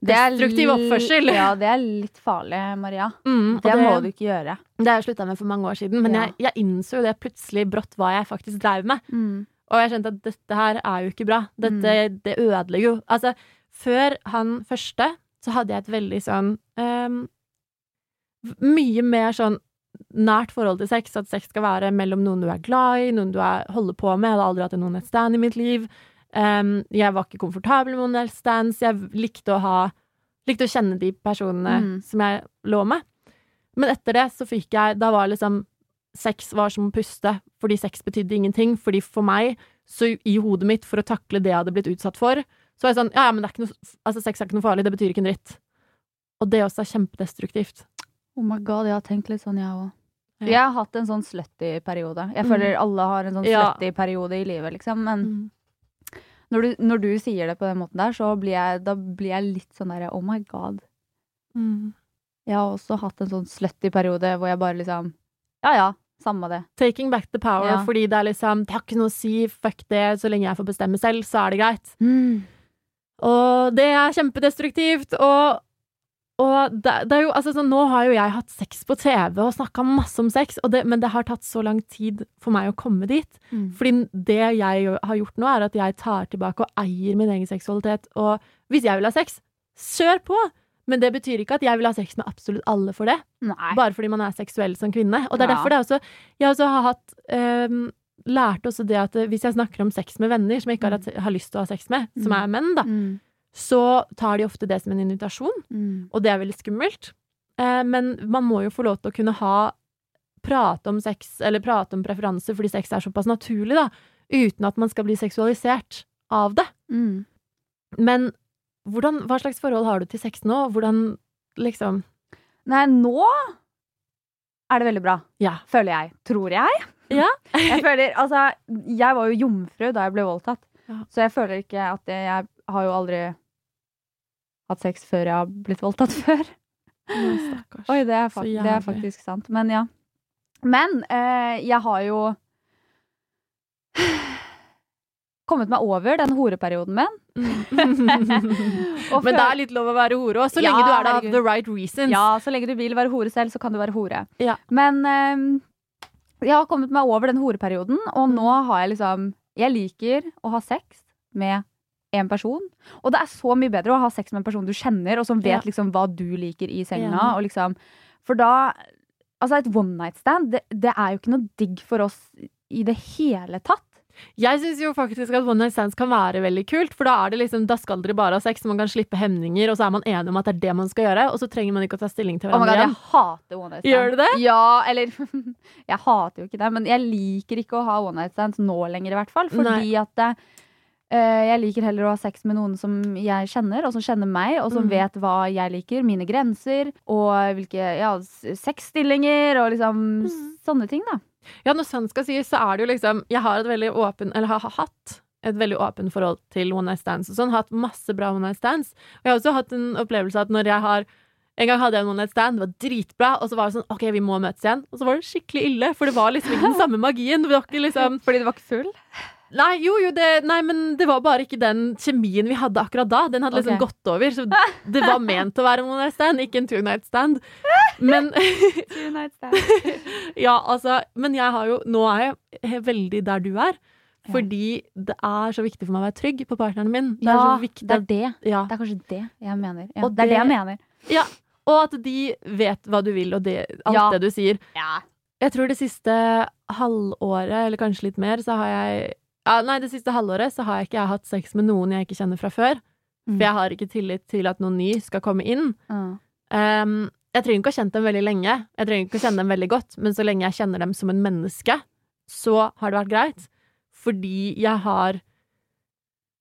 destruktiv oppførsel. Ja, det er litt farlig, Maria. Mm, det, Det, må du ikke gjøre. Det har jeg slutta med for mange år siden, men Ja. jeg, jeg innså jo det plutselig brått hva jeg faktisk drev med. Mm. Og jeg skjønte at dette her er jo ikke bra. Dette det ødelegger jo. Altså, før han første så hadde jeg et veldig sånn um, Mye mer sånn nært forhold til sex. At sex skal være mellom noen du er glad i, noen du er, holder på med. Jeg hadde aldri hatt en one-night stand i mitt liv. Ehm, jeg var ikke komfortabel med one-night stands. Jeg likte å ha Likte å kjenne de personene Mm. som jeg lå med. Men etter det så fikk jeg Da var liksom Sex var som å puste, fordi sex betydde ingenting. Fordi for meg, så i hodet mitt, for å takle det jeg hadde blitt utsatt for, så var jeg sånn Ja, ja, men det er ikke noe Altså, sex er ikke noe farlig. Det betyr ikke en dritt. Og det også er kjempedestruktivt. Oh my god, jeg har tenkt litt sånn, jeg òg. Ja. Jeg har hatt en sånn slutty periode. Jeg Mm. føler alle har en sånn Ja. periode i livet, liksom. Men Mm. Når, du, når du sier det på den måten der, så blir jeg, da blir jeg litt sånn derre oh my god. Mm. Jeg har også hatt en sånn slutty periode hvor jeg bare liksom Ja ja, Samme det. Taking back the power, Ja. fordi det er liksom Det har ikke noe å si, fuck det, så lenge jeg får bestemme selv, så er det greit. Mm. Og det er kjempedestruktivt, og og det, det jo, altså sånn, Nå har jo jeg hatt sex på TV og snakka masse om sex, det, men det har tatt så lang tid for meg å komme dit. Mm. Fordi det jeg har gjort nå, er at jeg tar tilbake og eier min egen seksualitet. Og hvis jeg vil ha sex, kjør på! Men det betyr ikke at jeg vil ha sex med absolutt alle for det. Nei. Bare fordi man er seksuell som kvinne. Og det er Ja. derfor det er også Jeg også har hatt um, Lært også det at eh, hvis jeg snakker om sex med venner som jeg ikke har, har lyst til å ha sex med, som Mm. er menn, da, Mm. Så tar de ofte det som en invitasjon. Mm. Og det er veldig skummelt. Eh, men man må jo få lov til å kunne ha Prate om sex, eller prate om preferanser, fordi sex er såpass naturlig, da. Uten at man skal bli seksualisert av det. Mm. Men hvordan, hva slags forhold har du til sex nå? Hvordan liksom Nei, nå er det veldig bra, Ja. føler jeg. Tror jeg. Ja. jeg føler, altså, jeg var jo jomfru da jeg ble voldtatt, Ja. så jeg føler ikke at jeg har jo aldri hatt sex før jeg har blitt voldtatt før. Nei. Oi, det er, det er faktisk sant. Men ja. Men eh, jeg har jo kommet meg over den horeperioden min. Men det er litt lov å være hore òg, så Ja, lenge du er der av the right reasons. Ja, så lenge du vil være hore selv, så kan du være hore. Ja. Men eh, jeg har kommet meg over den horeperioden, og Mm. nå har jeg liksom Jeg liker å ha sex med en person. Og det er så mye bedre å ha sex med en person du kjenner, og som vet Ja. liksom hva du liker i senga. Ja. Liksom, for da Altså, et one night stand, det, det er jo ikke noe digg for oss i det hele tatt. Jeg syns jo faktisk at one night stands kan være veldig kult, for da er det liksom, da skal dere bare ha sex, så man kan slippe hemninger, og så er man enig om at det er det man skal gjøre, og så trenger man ikke å ta stilling til Oh hverandre igjen. jeg hater one night stand. Gjør du det? Ja, eller Jeg hater jo ikke det, men jeg liker ikke å ha one night stands nå lenger, i hvert fall. Fordi at det, jeg liker heller å ha sex med noen som jeg kjenner, og som kjenner meg, og som Mm. vet hva jeg liker, mine grenser, og hvilke ja, sexstillinger, og liksom Mm. sånne ting, da. Ja, når sant skal sies, så er det jo liksom Jeg har et veldig åpen Eller har hatt et veldig åpent forhold til one night stands og sånn. Hatt masse bra one night stands. Og jeg har også hatt en opplevelse at når jeg har en gang hadde jeg en one night stand, det var dritbra, og så var det sånn OK, vi må møtes igjen. Og så var det skikkelig ille, for det var liksom ikke den samme magien. Det var ikke liksom Fordi du var ikke full? Nei, jo, jo, det, nei, men det var bare ikke den kjemien vi hadde akkurat da. Den hadde liksom okay. gått over. Så det var ment å være en one night stand, ikke en two night stand. Men Ja, altså Men jeg har jo Nå er jeg veldig der du er. Fordi det er så viktig for meg å være trygg på partneren min. Det er Ja, så det er det. ja. Det er kanskje det jeg mener. Ja, Og det er det jeg mener. Ja, Og at de vet hva du vil, og det, alt Ja. det du sier. Ja. Jeg tror det siste halvåret, eller kanskje litt mer, så har jeg ja, Nei, det siste halvåret så har jeg ikke jeg hatt sex med noen jeg ikke kjenner fra før. Mm. For jeg har ikke tillit til at noen ny skal komme inn. Mm. Um, jeg trenger ikke å ha kjent dem veldig lenge, jeg trenger ikke å kjenne dem veldig godt, men så lenge jeg kjenner dem som en menneske, så har det vært greit. Fordi jeg har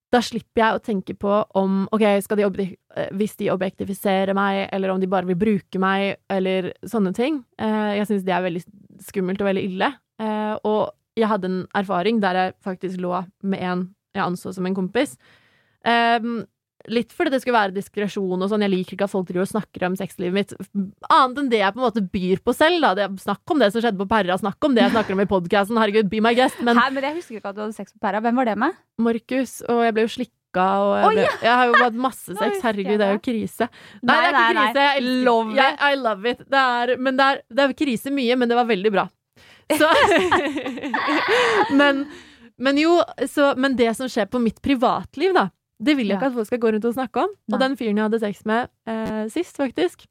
Da slipper jeg å tenke på om OK, skal de eh, hvis de objektifiserer meg, eller om de bare vil bruke meg, eller sånne ting. Eh, jeg syns det er veldig skummelt og veldig ille. Eh, og jeg hadde en erfaring der jeg faktisk lå med en jeg anså som en kompis. Um, Litt fordi det skulle være diskresjon og sånn. Jeg liker ikke at folk driver og snakker om sexlivet mitt. Annet enn det jeg på en måte byr på selv. Da. Det, snakk om det som skjedde på Perra, snakk om det jeg snakker om i podkasten. Herregud, be my guest. Men Hæ, men jeg husker ikke at du hadde sex på Perra. Hvem var det med? Markus, og jeg ble jo slikka, og jeg, ble, jeg har jo hatt masse sex. Herregud, det er jo krise. Nei, det er ikke krise. Jeg Love it. I love it. Det er, men det er, det er krise mye, men det var veldig bra. Så men, men jo, så, men det som skjer på mitt privatliv, da, det vil jeg ikke at folk skal gå rundt og snakke om. Og den fyren jeg hadde sex med eh, sist, faktisk,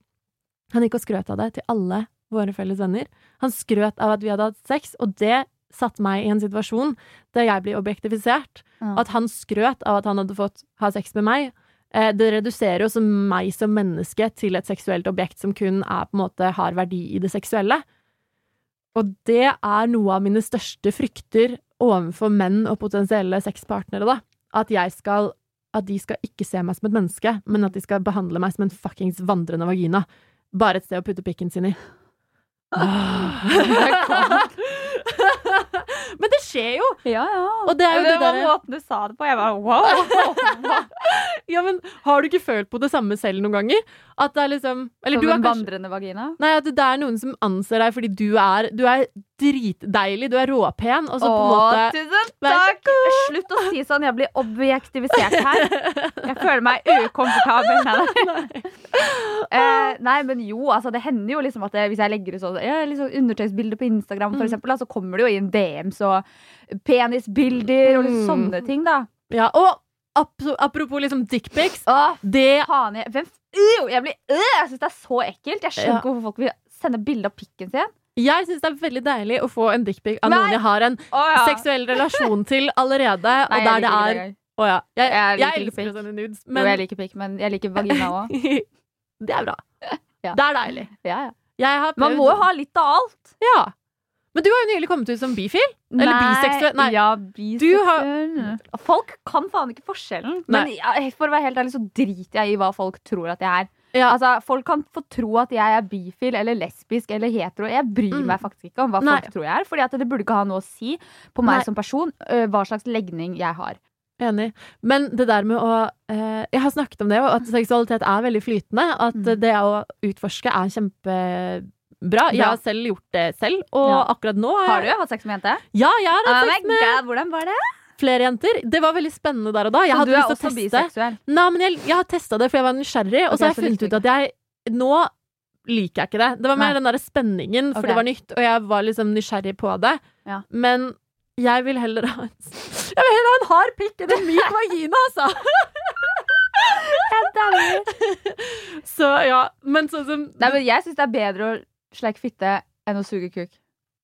han gikk og skrøt av det til alle våre felles venner. Han skrøt av at vi hadde hatt sex, og det satte meg i en situasjon der jeg blir objektifisert. Ja. At han skrøt av at han hadde fått ha sex med meg. Eh, det reduserer jo meg som menneske til et seksuelt objekt som kun er, måte, har verdi i det seksuelle. Og det er noe av mine største frykter overfor menn og potensielle sexpartnere, da. At jeg skal At de skal ikke se meg som et menneske, men at de skal behandle meg som en fuckings vandrende vagina. Bare et sted å putte pikken sin i. Men det skjer jo! Ja, ja. Og det er jo det var der... måten du sa det på. Jeg bare wow. Ja, men Har du ikke følt på det samme selv noen ganger? At det er liksom Eller Som du er en vandrende vagina. Nei, at det er noen som anser deg fordi du er, du er dritdeilig, du er råpen, og så på en måte tusen Vær takk! Slutt å si sånn. Jeg blir objektivisert her. Jeg føler meg ukomfortabel. Nei, uh, nei, men jo, altså det hender jo liksom at det, hvis jeg legger ut sånn ja, liksom undertøysbilder på Instagram, for Mm. eksempel, da, så kommer det jo inn DMs og penisbilder og liksom Mm. sånne ting, da. Ja, og apropos liksom dickpics. Det faen, jeg, hvem, øh, jeg blir øh, Jeg syns det er så ekkelt. Jeg skjønner Ja. hvorfor folk vil sende bilde av pikken sin. Jeg syns det er veldig deilig å få en dickpic av Nei. noen jeg har en Å, ja. seksuell relasjon til allerede, Nei, og der det er det. Å ja. Jeg, Jeg jeg, ikke elsker å sende nudes, Jo, men jeg liker pikk, men jeg liker vagina òg. det er bra. Ja. Det er deilig. Ja, ja. Jeg har Man må jo ha litt av alt. Ja. Men du har jo nylig kommet ut som bifil. Eller biseksuell. Nei. Ja, biseksuell. har- Folk kan faen ikke forskjellen. Men Nei. for å være helt ærlig så driter jeg i hva folk tror at jeg er. Ja. Altså, Folk kan få tro at jeg er bifil eller lesbisk eller hetero. Jeg bryr Mm. meg faktisk ikke om hva Nei. folk tror jeg er. Fordi det burde ikke ha noe å si på meg Nei. som person øh, hva slags legning jeg har. Enig. Men det der med å eh, Jeg har snakket om det, og at seksualitet er veldig flytende. At Mm. det å utforske er kjempebra. Jeg har selv gjort det selv, og Ja. akkurat nå Har du hatt sex med jente? Ja, jeg har hatt oh sex med god, Hvordan var det? flere jenter. Det var veldig spennende der og da. Jeg Så hadde du er også biseksuell? Nei, men jeg, jeg har testa det, for jeg var nysgjerrig, og så har jeg funnet ut at jeg Nå liker jeg ikke det. Det var mer Nei. den derre spenningen, for okay. det var nytt, og jeg var liksom nysgjerrig på det. Ja. Men jeg vil heller ha en Jeg vil heller ha en hard pikk enn en myk vagina, altså! Så ja, men sånn som Nei, men Jeg syns det er bedre å sleike fitte enn å suge kuk.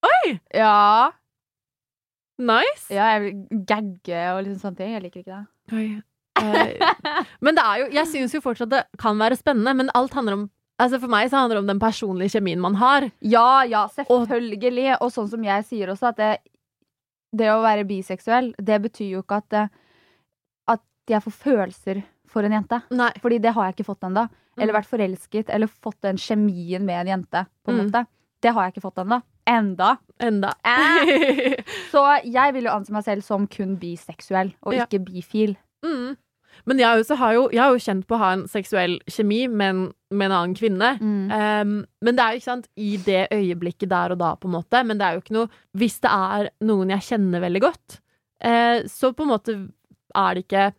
Oi! Ja, Nice! ja jeg vil gagge og liksom sånne ting. Jeg liker ikke det. Oi. Eh, men det er jo Jeg syns jo fortsatt det kan være spennende, men alt handler om Altså For meg så handler det om den personlige kjemien man har. Ja, ja, selvfølgelig. Og sånn som jeg sier også, at det, det å være biseksuell, det betyr jo ikke at, at jeg får følelser for en jente. Nei. Fordi det har jeg ikke fått ennå. Eller Mm. vært forelsket, eller fått den kjemien med en jente. på en Mm. måte. Det har jeg ikke fått ennå. Enda. Enda. Eh. Så jeg vil jo anse meg selv som kun biseksuell, og Ja. ikke bifil. mm. Men jeg, også har jo, jeg har jo kjent på å ha en seksuell kjemi med en, med en annen kvinne. Mm. Um, men det er jo ikke sant i det øyeblikket der og da, på en måte. Men det er jo ikke noe Hvis det er noen jeg kjenner veldig godt, uh, så på en måte er det ikke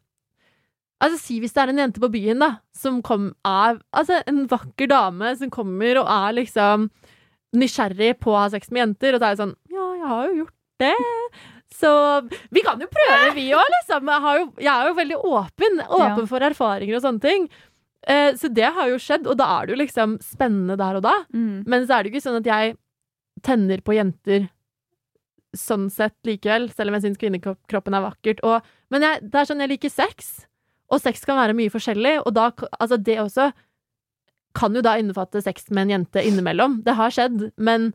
Altså Si hvis det er en jente på byen da som kom, er Altså en vakker dame som kommer og er liksom nysgjerrig på å ha sex med jenter, og så er det sånn Ja, jeg har jo gjort det. Så vi kan jo prøve, vi òg, liksom. Jeg, har jo, jeg er jo veldig åpen. Åpen Ja. for erfaringer og sånne ting. Eh, så det har jo skjedd, og da er det jo liksom spennende der og da. Mm. Men så er det jo ikke sånn at jeg tenner på jenter sånn sett likevel, selv om jeg syns kvinnekroppen er vakkert. Og, men jeg, det er sånn jeg liker sex, og sex kan være mye forskjellig, og da Altså, det også kan jo da innbefatte sex med en jente innimellom. Det har skjedd, men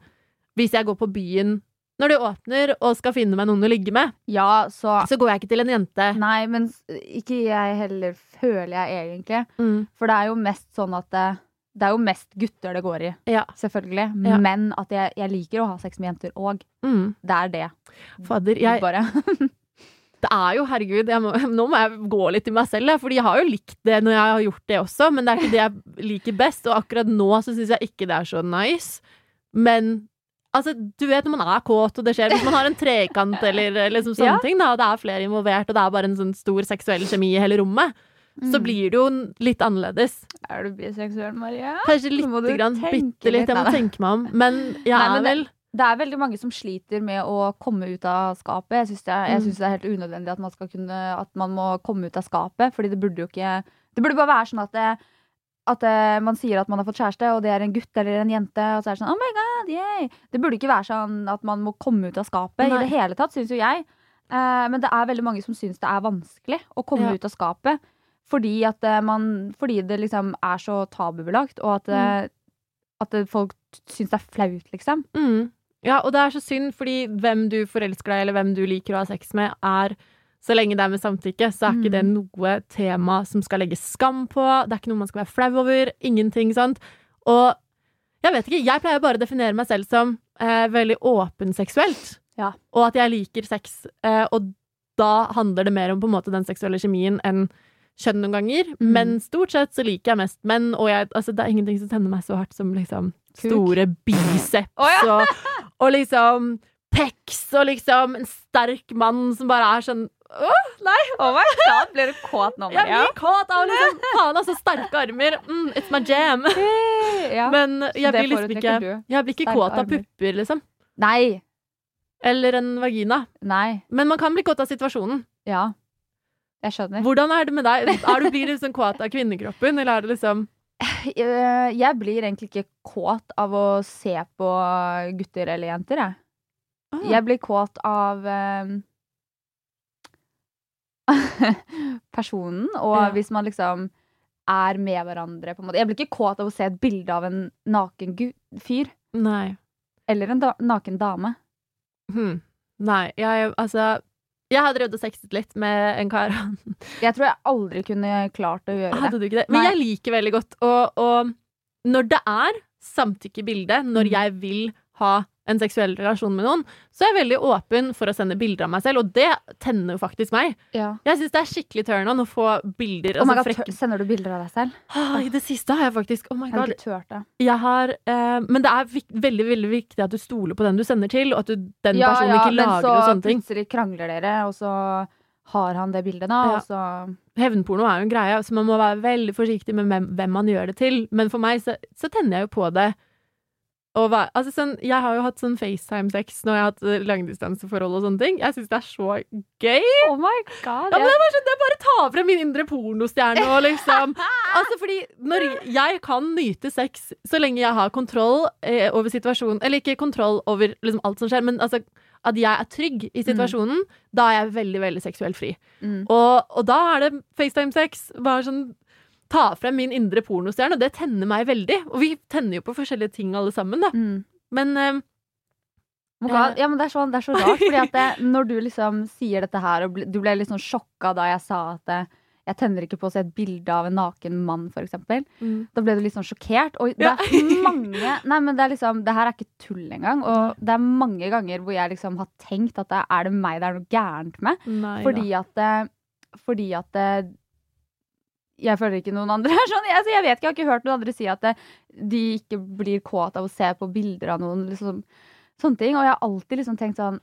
hvis jeg går på byen når det åpner, og skal finne meg noen å ligge med, Ja, så så går jeg ikke til en jente. Nei, men ikke jeg heller, føler jeg egentlig. Mm. For det er jo mest sånn at det, det er jo mest gutter det går i, Ja. selvfølgelig. Ja. Men at jeg, jeg liker å ha sex med jenter òg. Mm. Det er det. Fader, jeg, Bare. Det er jo, herregud, må, nå må jeg gå litt i meg selv, fordi jeg har jo likt det når jeg har gjort det også, men det er ikke det jeg liker best, og akkurat nå så syns jeg ikke det er så nice. Men altså, du vet når man er kåt, og det skjer hvis man har en trekant eller liksom sånne Ja. ting, da, og det er flere involvert, og det er bare en sånn stor seksuell kjemi i hele rommet, så Mm. blir det jo litt annerledes. Er du biseksuell, Maria? Kanskje du grann, bitte litt, litt, jeg må tenke meg om, men jeg ja, er vel det- Det er veldig mange som sliter med å komme ut av skapet. Jeg syns det, Mm. det er helt unødvendig at man, skal kunne, at man må komme ut av skapet. Fordi det burde jo ikke Det burde bare være sånn at, det, at eh, man sier at man har fått kjæreste, og det er en gutt eller en jente, og så er det sånn Oh my god, yay! Det burde ikke være sånn at man må komme ut av skapet Nei. i det hele tatt, syns jo jeg. Eh, men det er veldig mange som syns det er vanskelig å komme Ja. ut av skapet. Fordi, at eh, man, fordi det liksom er så tabubelagt, og at, mm. at folk syns det er flaut, liksom. Mm. Ja, og det er så synd, fordi hvem du forelsker deg, eller hvem du liker å ha sex med, er så lenge det er med samtykke, så er ikke det noe tema som skal legges skam på. Det er ikke noe man skal være flau over. Ingenting sånt. Og jeg vet ikke, jeg pleier bare å definere meg selv som eh, veldig åpen seksuelt. Og at jeg liker sex. Eh, og da handler det mer om på en måte den seksuelle kjemien enn kjønn noen ganger. Mm. Men stort sett så liker jeg mest menn, og jeg, altså, det er ingenting som tenner meg så hardt som liksom Kuk. store biceps Å, og, og liksom pecs og liksom en sterk mann som bare er sånn Åh, nei! Oh my god, Blir du kåt nå, Jeg blir kåt av liksom Faen, altså, sterke armer. Mm, it's my jam. Ja. Men jeg blir liksom ikke. Jeg blir ikke Sterke kåt av armer. pupper, liksom. Nei. Eller en vagina. Nei. Men man kan bli kåt av situasjonen. Ja. Jeg skjønner. Hvordan er det med deg? Er du, blir du liksom kåt av kvinnekroppen, eller er det liksom Eh, Jeg blir egentlig ikke kåt av å se på gutter eller jenter, jeg. ah, Jeg blir kåt av eh, personen, og Ja. hvis man liksom er med hverandre, på en måte. Jeg blir ikke kåt av å se et bilde av en naken fyr. Nei. Eller en da naken dame. Hmm. Nei, jeg altså Jeg har drevet og sexet litt med en kar. Jeg tror jeg aldri kunne klart å gjøre det. Hadde du ikke det? Men jeg liker veldig godt og, og når det er samtykke i bildet, når Mm. jeg vil ha en seksuell relasjon med noen, så er jeg veldig åpen for å sende bilder av meg selv, og det tenner jo faktisk meg. Ja. Jeg syns det er skikkelig turn on å få bilder. Oh altså God, sender du bilder av deg selv? Ah, I det siste har jeg faktisk Oh har du ikke turt det. Jeg har eh, Men det er veldig veldig viktig at du stoler på den du sender til, og at du, den personen ikke lager og sånne ting. Ja, Men så plutselig krangler dere, og så har han det bildet, da, Ja. så Hevnporno er jo en greie, så man må være veldig forsiktig med hvem man gjør det til. Men for meg så, så tenner jeg jo på det. Være- altså sånn, jeg har jo hatt sånn FaceTime-sex når jeg har hatt eh, langdistanseforhold og sånne ting. Jeg syns det er så gøy. Oh my god! Ja, men det er bare sånn, det er bare å ta frem min indre pornostjerne og liksom Altså fordi når jeg kan nyte sex så lenge jeg har kontroll eh, over situasjonen Eller ikke kontroll over liksom alt som skjer, men altså at jeg er trygg i situasjonen, da er jeg veldig, veldig seksuelt fri. Mm. Og, og da er det FaceTime-sex. Bare sånn Ta frem min indre pornostjerne, og det tenner meg veldig. Og vi tenner jo på forskjellige ting alle sammen, da. Mm. Men um. Ja, men det er, så, det er så rart, fordi at det, når du liksom sier dette her, og du ble litt sånn sjokka da jeg sa at det, jeg tenner ikke på å se et bilde av en naken mann, for eksempel. Da ble du litt sånn sjokkert. Og det Ja. er mange Nei, men det er liksom Det her er ikke tull engang. Og det er mange ganger hvor jeg liksom har tenkt at det, er det meg det er noe gærent med? Nei, Fordi at Fordi at Jeg føler ikke noen andre er sånn. Jeg, altså, jeg vet ikke, jeg har ikke hørt noen andre si at det, de ikke blir kåt av å se på bilder av noen. Liksom, sånne ting. Og jeg har alltid liksom tenkt sånn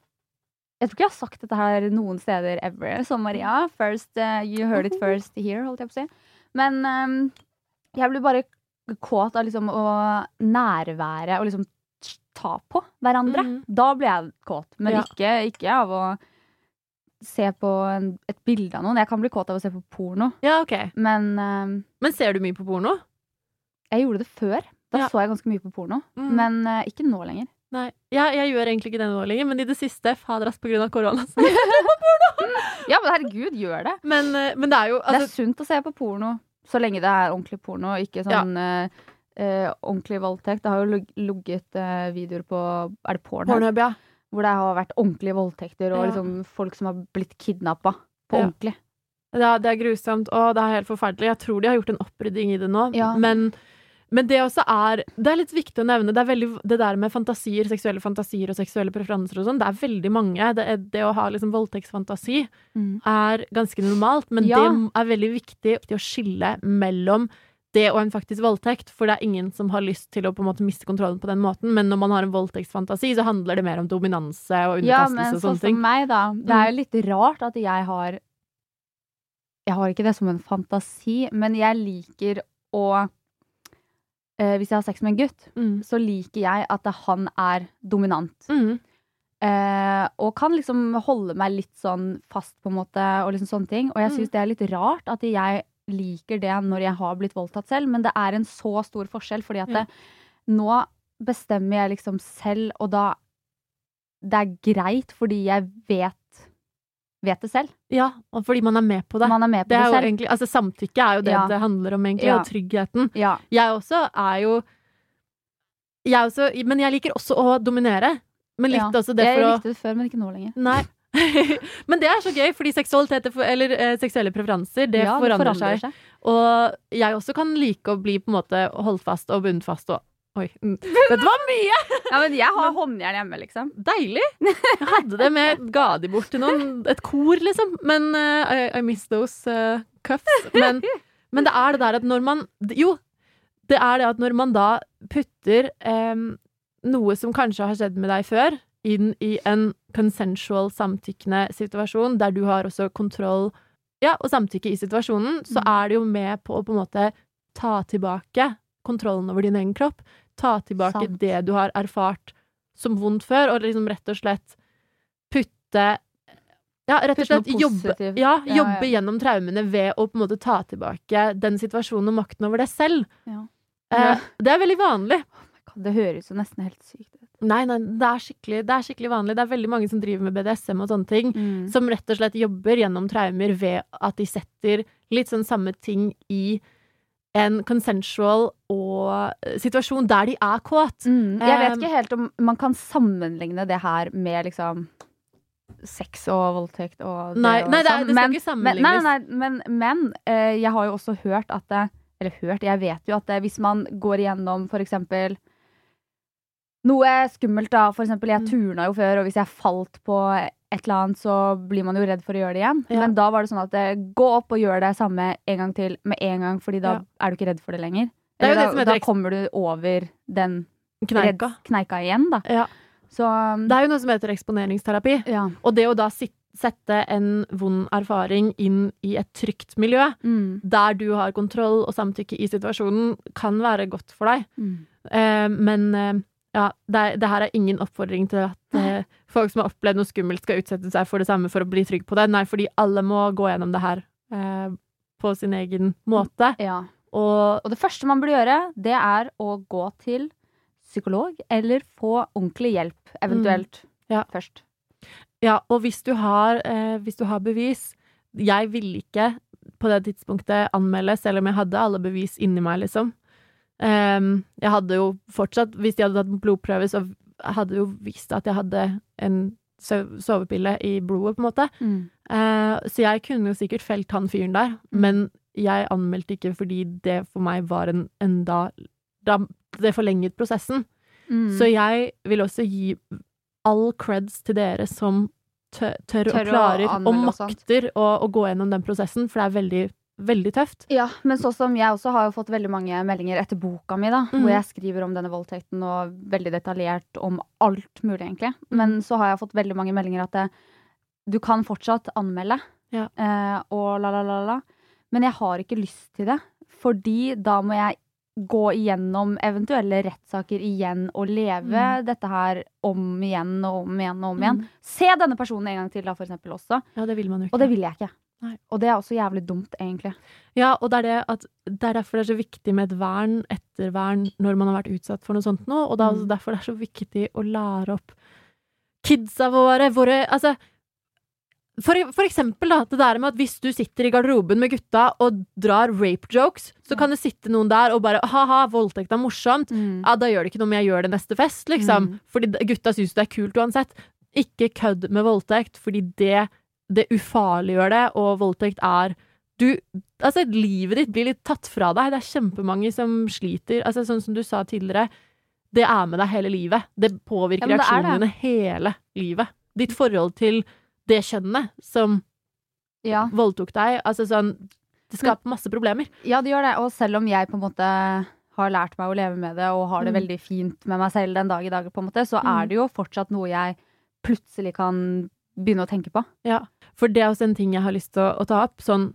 Jeg tror ikke jeg har sagt dette her noen steder ever, som Maria. First, uh, you heard it first here, holdt jeg på å si. Men um, jeg blir bare kåt av liksom å nærvære og liksom ta på hverandre. Mhm. Da blir jeg kåt. Men Ja. ikke, ikke av å se på en, et bilde av noen. Jeg kan bli kåt av å se på porno, Ja, ok. men ehm, Men ser du mye på porno? jeg gjorde det før. Da Ja. så jeg ganske mye på porno. Mm. Men eh, ikke nå lenger. Nei. Jeg, jeg gjør egentlig ikke det nå lenger, men i det siste, fader ass, på grunn av korona. så- Ja, men herregud, gjør det. Men, eh, men det er jo det er altså, sunt å se på porno så lenge det er ordentlig porno, og ikke sånn eh, eh, ordentlig voldtekt. Det har jo lugget ligget eh, videoer på Er det Pornhub? Pornhub, ja. Hvor det har vært ordentlige voldtekter, og Ja. liksom folk som har blitt kidnappa på Ja. ordentlig. Ja, det er grusomt, og det er helt forferdelig. Jeg tror de har gjort en opprydding i det nå. Ja. Men, men det også er Det er litt viktig å nevne. Det veldig, det der med fantasier, seksuelle fantasier og seksuelle preferanser og sånn, det er veldig mange. Det, er, det å ha liksom voldtektsfantasi er ganske normalt, men det er veldig viktig å skille mellom det og en faktisk voldtekt, for det er ingen som har lyst til å på en måte miste kontrollen på den måten, men når man har en voldtektsfantasi, så handler det mer om dominanse og Ja, underkastelse men og sånn som meg, da. Det er jo litt rart at jeg har Jeg har ikke det som en fantasi, men jeg liker å eh, Hvis jeg har sex med en gutt, Mm. så liker jeg at han er dominant. Mm. Eh, og kan liksom holde meg litt sånn fast, på en måte, og liksom sånne ting. Og jeg Mm. syns det er litt rart at jeg liker det når jeg har blitt voldtatt selv, men det er en så stor forskjell, fordi at Ja. det, nå bestemmer jeg liksom selv, og da Det er greit fordi jeg vet Vet det selv. Ja, og fordi man er med på det. Man er med på Det det, egentlig, altså Samtykke er jo det Ja. det handler om, egentlig, Ja. og tryggheten. Ja. Jeg også er jo jeg også, Men jeg liker også å dominere. Men litt også det jeg for å likte det før, men ikke nå lenger. Nei. men det er så gøy, fordi seksualitet er eller eh, seksuelle preferanser, det Ja, forandrer, seg. Og jeg også kan like å bli på en måte holdt fast og bundet fast og Oi. mm. Dette var mye! Ja, men jeg har håndjern hjemme, liksom. Deilig! Jeg hadde det med ga de bort til noen. Et kor, liksom. Men uh, I, I miss those uh, cuffs. Men, men det er det der at når man Jo, det er det at når man da putter um, noe som kanskje har skjedd med deg før, inn i en consensual, samtykkende situasjon, der du har også kontroll ja, og samtykke i situasjonen, så Mm. er det jo med på å på en måte ta tilbake kontrollen over din egen kropp. Ta tilbake Sant. det du har erfart som vondt før, og liksom rett og slett putte Ja, rett og slett jobbe, ja, Ja, jobbe ja. gjennom traumene ved å på en måte ta tilbake den situasjonen og makten over det selv. Ja. Eh, det er veldig vanlig. Det høres jo nesten helt sykt ut. Nei, nei, det er, skikkelig, det er skikkelig vanlig. Det er veldig mange som driver med BDSM og sånne ting, Mm. som rett og slett jobber gjennom traumer ved at de setter litt sånn samme ting i en consensual og eh, situasjon der de er kåt. Mm. Jeg vet Um, ikke helt om man kan sammenligne det her med liksom sex og voldtekt og det Nei, nei, det, er, sånn, det skal men- ikke Men, nei, sammenlignes. nei, nei, men, men eh, jeg har jo også hørt at det, Eller hørt, jeg vet jo at det, hvis man går igjennom for eksempel noe skummelt, da. For eksempel, jeg Mm. turna jo før, og hvis jeg falt på et eller annet, så blir man jo redd for å gjøre det igjen. Ja. Men da var det sånn at eh, gå opp og gjør det samme en gang til med en gang, fordi da Ja. er du ikke redd for det lenger. Det Eller det da, da kommer du over den Kneika. redd- kneika igjen, da. Ja. Så um, Det er jo noe som heter eksponeringsterapi. ja. Og det å da sitte sette en vond erfaring inn i et trygt miljø, Mm. der du har kontroll og samtykke i situasjonen, kan være godt for deg. Mm. Eh, men eh, ja, det, det her er ingen oppfordring til at eh, folk som har opplevd noe skummelt, skal utsette seg for det samme for å bli trygg på det. Nei, fordi alle må gå gjennom det her eh, på sin egen måte. Ja. Og Og det første man burde gjøre, det er å gå til psykolog, eller få ordentlig hjelp, eventuelt, Ja. først. Ja, og hvis du har, eh, hvis du har bevis Jeg ville ikke på det tidspunktet anmelde, selv om jeg hadde alle bevis inni meg, liksom. Ehm, jeg hadde jo fortsatt Hvis de hadde tatt blodprøve, så hadde jo visst at jeg hadde en sovepille i blodet, på en måte. Eh, så jeg kunne jo sikkert felt han fyren der, Mm. men jeg anmeldte ikke fordi det for meg var en enda da, Det forlenget prosessen. Mm. Så jeg vil også gi all creds til dere som tør, tør, Tør og klarer og og makter å, å gå gjennom den prosessen, for det er veldig, veldig tøft. Ja, men sånn som jeg også har jo fått veldig mange meldinger etter boka mi, da, mm. hvor jeg skriver om denne voldtekten og veldig detaljert om alt mulig, egentlig. Men så har jeg fått veldig mange meldinger at det, du kan fortsatt anmelde, Ja. eh, og la, la, la, la. Men jeg har ikke lyst til det, fordi da må jeg gå igjennom eventuelle rettssaker igjen og leve Mm. dette her om igjen og om igjen og om igjen. Mm. Se denne personen en gang til, da, for eksempel, også. Ja, det vil man jo ikke. Og det vil jeg ikke. Nei. Og det er også jævlig dumt, egentlig. Ja, og det er, det, at, det er derfor det er så viktig med et vern, ettervern, når man har vært utsatt for noe sånt nå. Og det er også Mm. derfor det er så viktig å lære opp kidsa våre, våre Altså, for, for eksempel da, det der med at hvis du sitter i garderoben med gutta og drar rape jokes, så Ja. kan det sitte noen der og bare ha-ha, voldtekt er morsomt. Ja, da gjør det ikke noe om jeg gjør det neste fest, liksom. Mm. Fordi gutta syns det er kult uansett. Ikke kødd med voldtekt, fordi det, det ufarliggjør det, og voldtekt er du, altså Livet ditt blir litt tatt fra deg. Det er kjempemange som sliter. Altså Sånn som du sa tidligere, det er med deg hele livet. Det påvirker Ja, det reaksjonene dine hele livet. Ditt forhold til det kjønnet som Ja. voldtok deg. Altså sånn Det skaper masse problemer. Ja, det gjør det. Og selv om jeg på en måte har lært meg å leve med det og har det Mm. veldig fint med meg selv den dag i dag, på en måte, så Mm. er det jo fortsatt noe jeg plutselig kan begynne å tenke på. Ja, for det er også en ting jeg har lyst til å, å ta opp. Sånn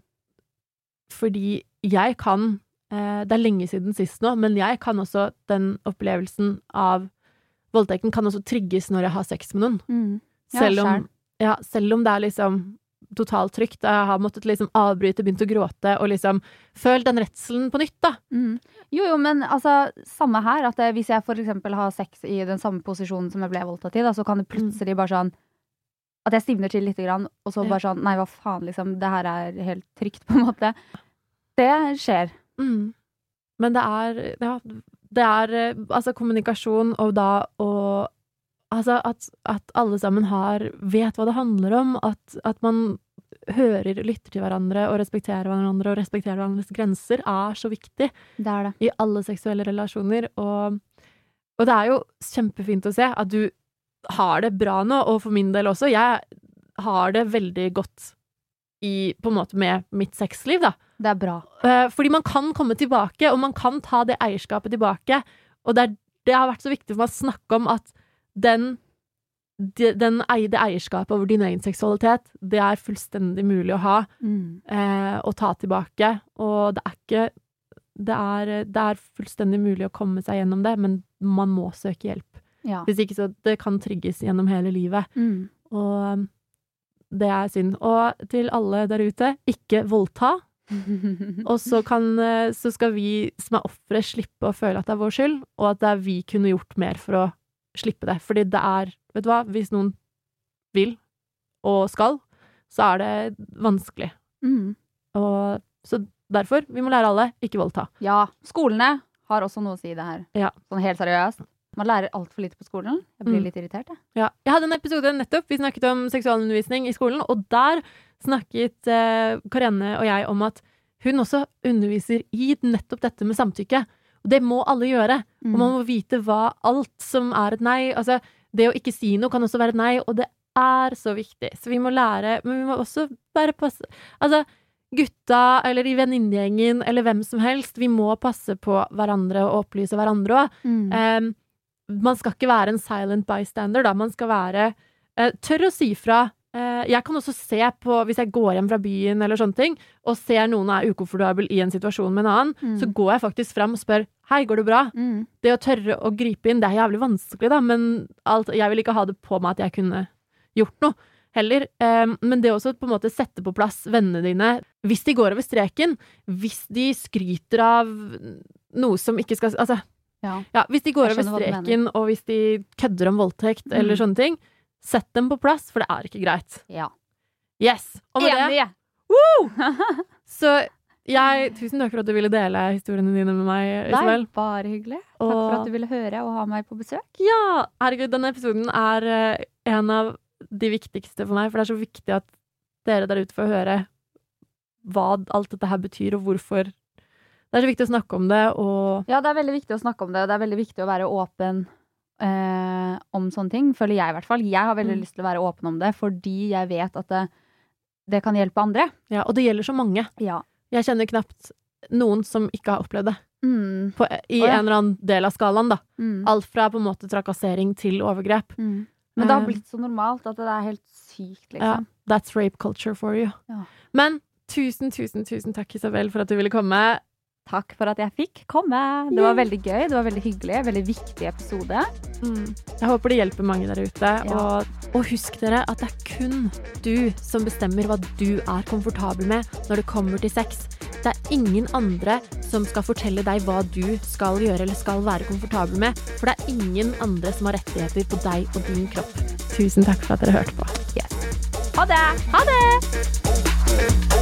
fordi jeg kan eh, Det er lenge siden sist nå, men jeg kan også den opplevelsen av voldtekten kan også trigges når jeg har sex med noen. Ja, Selv om, ja, selv om det er liksom totalt trygt. Jeg har måttet liksom avbryte, begynt å gråte og liksom følt den redselen på nytt, da. Mm. Jo, jo, men altså, samme her. At eh, hvis jeg for eksempel har sex i den samme posisjonen som jeg ble voldtatt i, da, så kan det plutselig bare sånn At jeg stivner til lite grann, og så bare sånn Nei, hva faen, liksom. Det her er helt trygt, på en måte. Det skjer. Mm. Men det er Ja, det er eh, altså kommunikasjon og da og Altså at, at alle sammen har vet hva det handler om, at, at man hører, lytter til hverandre og respekterer hverandre og respekterer hverandres grenser, er så viktig Det er det. i alle seksuelle relasjoner. Og Og det er jo kjempefint å se at du har det bra nå, og for min del også. Jeg har det veldig godt i, på en måte med mitt sexliv, da. Det er bra. Eh, Fordi man kan komme tilbake, og man kan ta det eierskapet tilbake. Og det, er, det har vært så viktig for meg å snakke om at den, de- den det eierskapet over din egen seksualitet, det er fullstendig mulig å ha Mm. eh, og ta tilbake. Og det er ikke det er, det er fullstendig mulig å komme seg gjennom det, men man må søke hjelp. Ja. Hvis ikke så det kan trigges gjennom hele livet. Mm. Og um, det er synd. Og til alle der ute, ikke voldta. Og så, kan, eh, så skal vi som er ofre, slippe å føle at det er vår skyld, og at det er vi kunne gjort mer for å slippe det. Fordi det er, vet du hva, hvis noen vil og skal, så er det vanskelig. Mm. Og så derfor, vi må lære alle, ikke voldta. Ja. Skolene har også noe å si i det her. Ja. Sånn helt seriøst. Man lærer altfor lite på skolen. Jeg blir Mm. litt irritert, jeg. Ja. Jeg hadde en episode nettopp, vi snakket om seksualundervisning i skolen, og der snakket eh, Karianne og jeg om at hun også underviser i nettopp dette med samtykke. Og det må alle gjøre. Og man må vite hva alt som er et nei Altså, det å ikke si noe kan også være et nei, og det er så viktig. Så vi må lære, men vi må også bare passe Altså, gutta eller i venninnegjengen eller hvem som helst, vi må passe på hverandre og opplyse hverandre òg. Mm. Um, man skal ikke være en silent bystander, da. Man skal være eh, Tør å si fra. Eh, jeg kan også se på, hvis jeg går hjem fra byen eller sånne ting, og ser noen er ukomfortabel i en situasjon med en annen, Mm. så går jeg faktisk fram og spør Hei, går det bra? Mm. Det å tørre å gripe inn, det er jævlig vanskelig, da, men alt, jeg vil ikke ha det på meg at jeg kunne gjort noe. Heller. Um, men det også på en måte sette på plass vennene dine hvis de går over streken. Hvis de skryter av noe som ikke skal Altså, Ja. ja, hvis de går over streken, og hvis de kødder om voldtekt Mm. eller sånne ting, sett dem på plass, for det er ikke greit. ja. Yes! Og med det, Enig! så jeg Tusen takk for at du ville dele historiene dine med meg, Nei, bare hyggelig. Takk for at du ville høre og ha meg på besøk. Ja! Herregud, denne episoden er eh, en av de viktigste for meg, for det er så viktig at dere der ute får høre hva alt dette her betyr, og hvorfor. Det er så viktig å snakke om det, og Ja, det er veldig viktig å snakke om det, og det er veldig viktig å være åpen eh, om sånne ting. Føler jeg, i hvert fall. Jeg har veldig Mm. lyst til å være åpen om det, fordi jeg vet at det, det kan hjelpe andre. ja, og det gjelder så mange. Ja. Jeg kjenner knapt noen som ikke har opplevd det. Mm. På, I oh, ja. en eller annen del av skalaen, da. Mm. Alt fra på en måte trakassering til overgrep. Mm. Men det har Eh. blitt så normalt at det er helt sykt, Ja, liksom. that's rape culture for you. Ja. Men tusen, tusen, tusen takk, Isabel, for at du ville komme. Takk for at jeg fikk komme. Det var veldig gøy, det var veldig hyggelig. Veldig viktig episode. Mm. Jeg håper det hjelper mange der ute. Ja. Og, og husk dere at det er kun du som bestemmer hva du er komfortabel med når det kommer til sex. Det er ingen andre som skal fortelle deg hva du skal gjøre eller skal være komfortabel med. For det er ingen andre som har rettigheter på deg og din kropp. Tusen takk for at dere hørte på. Ha det! Ha det!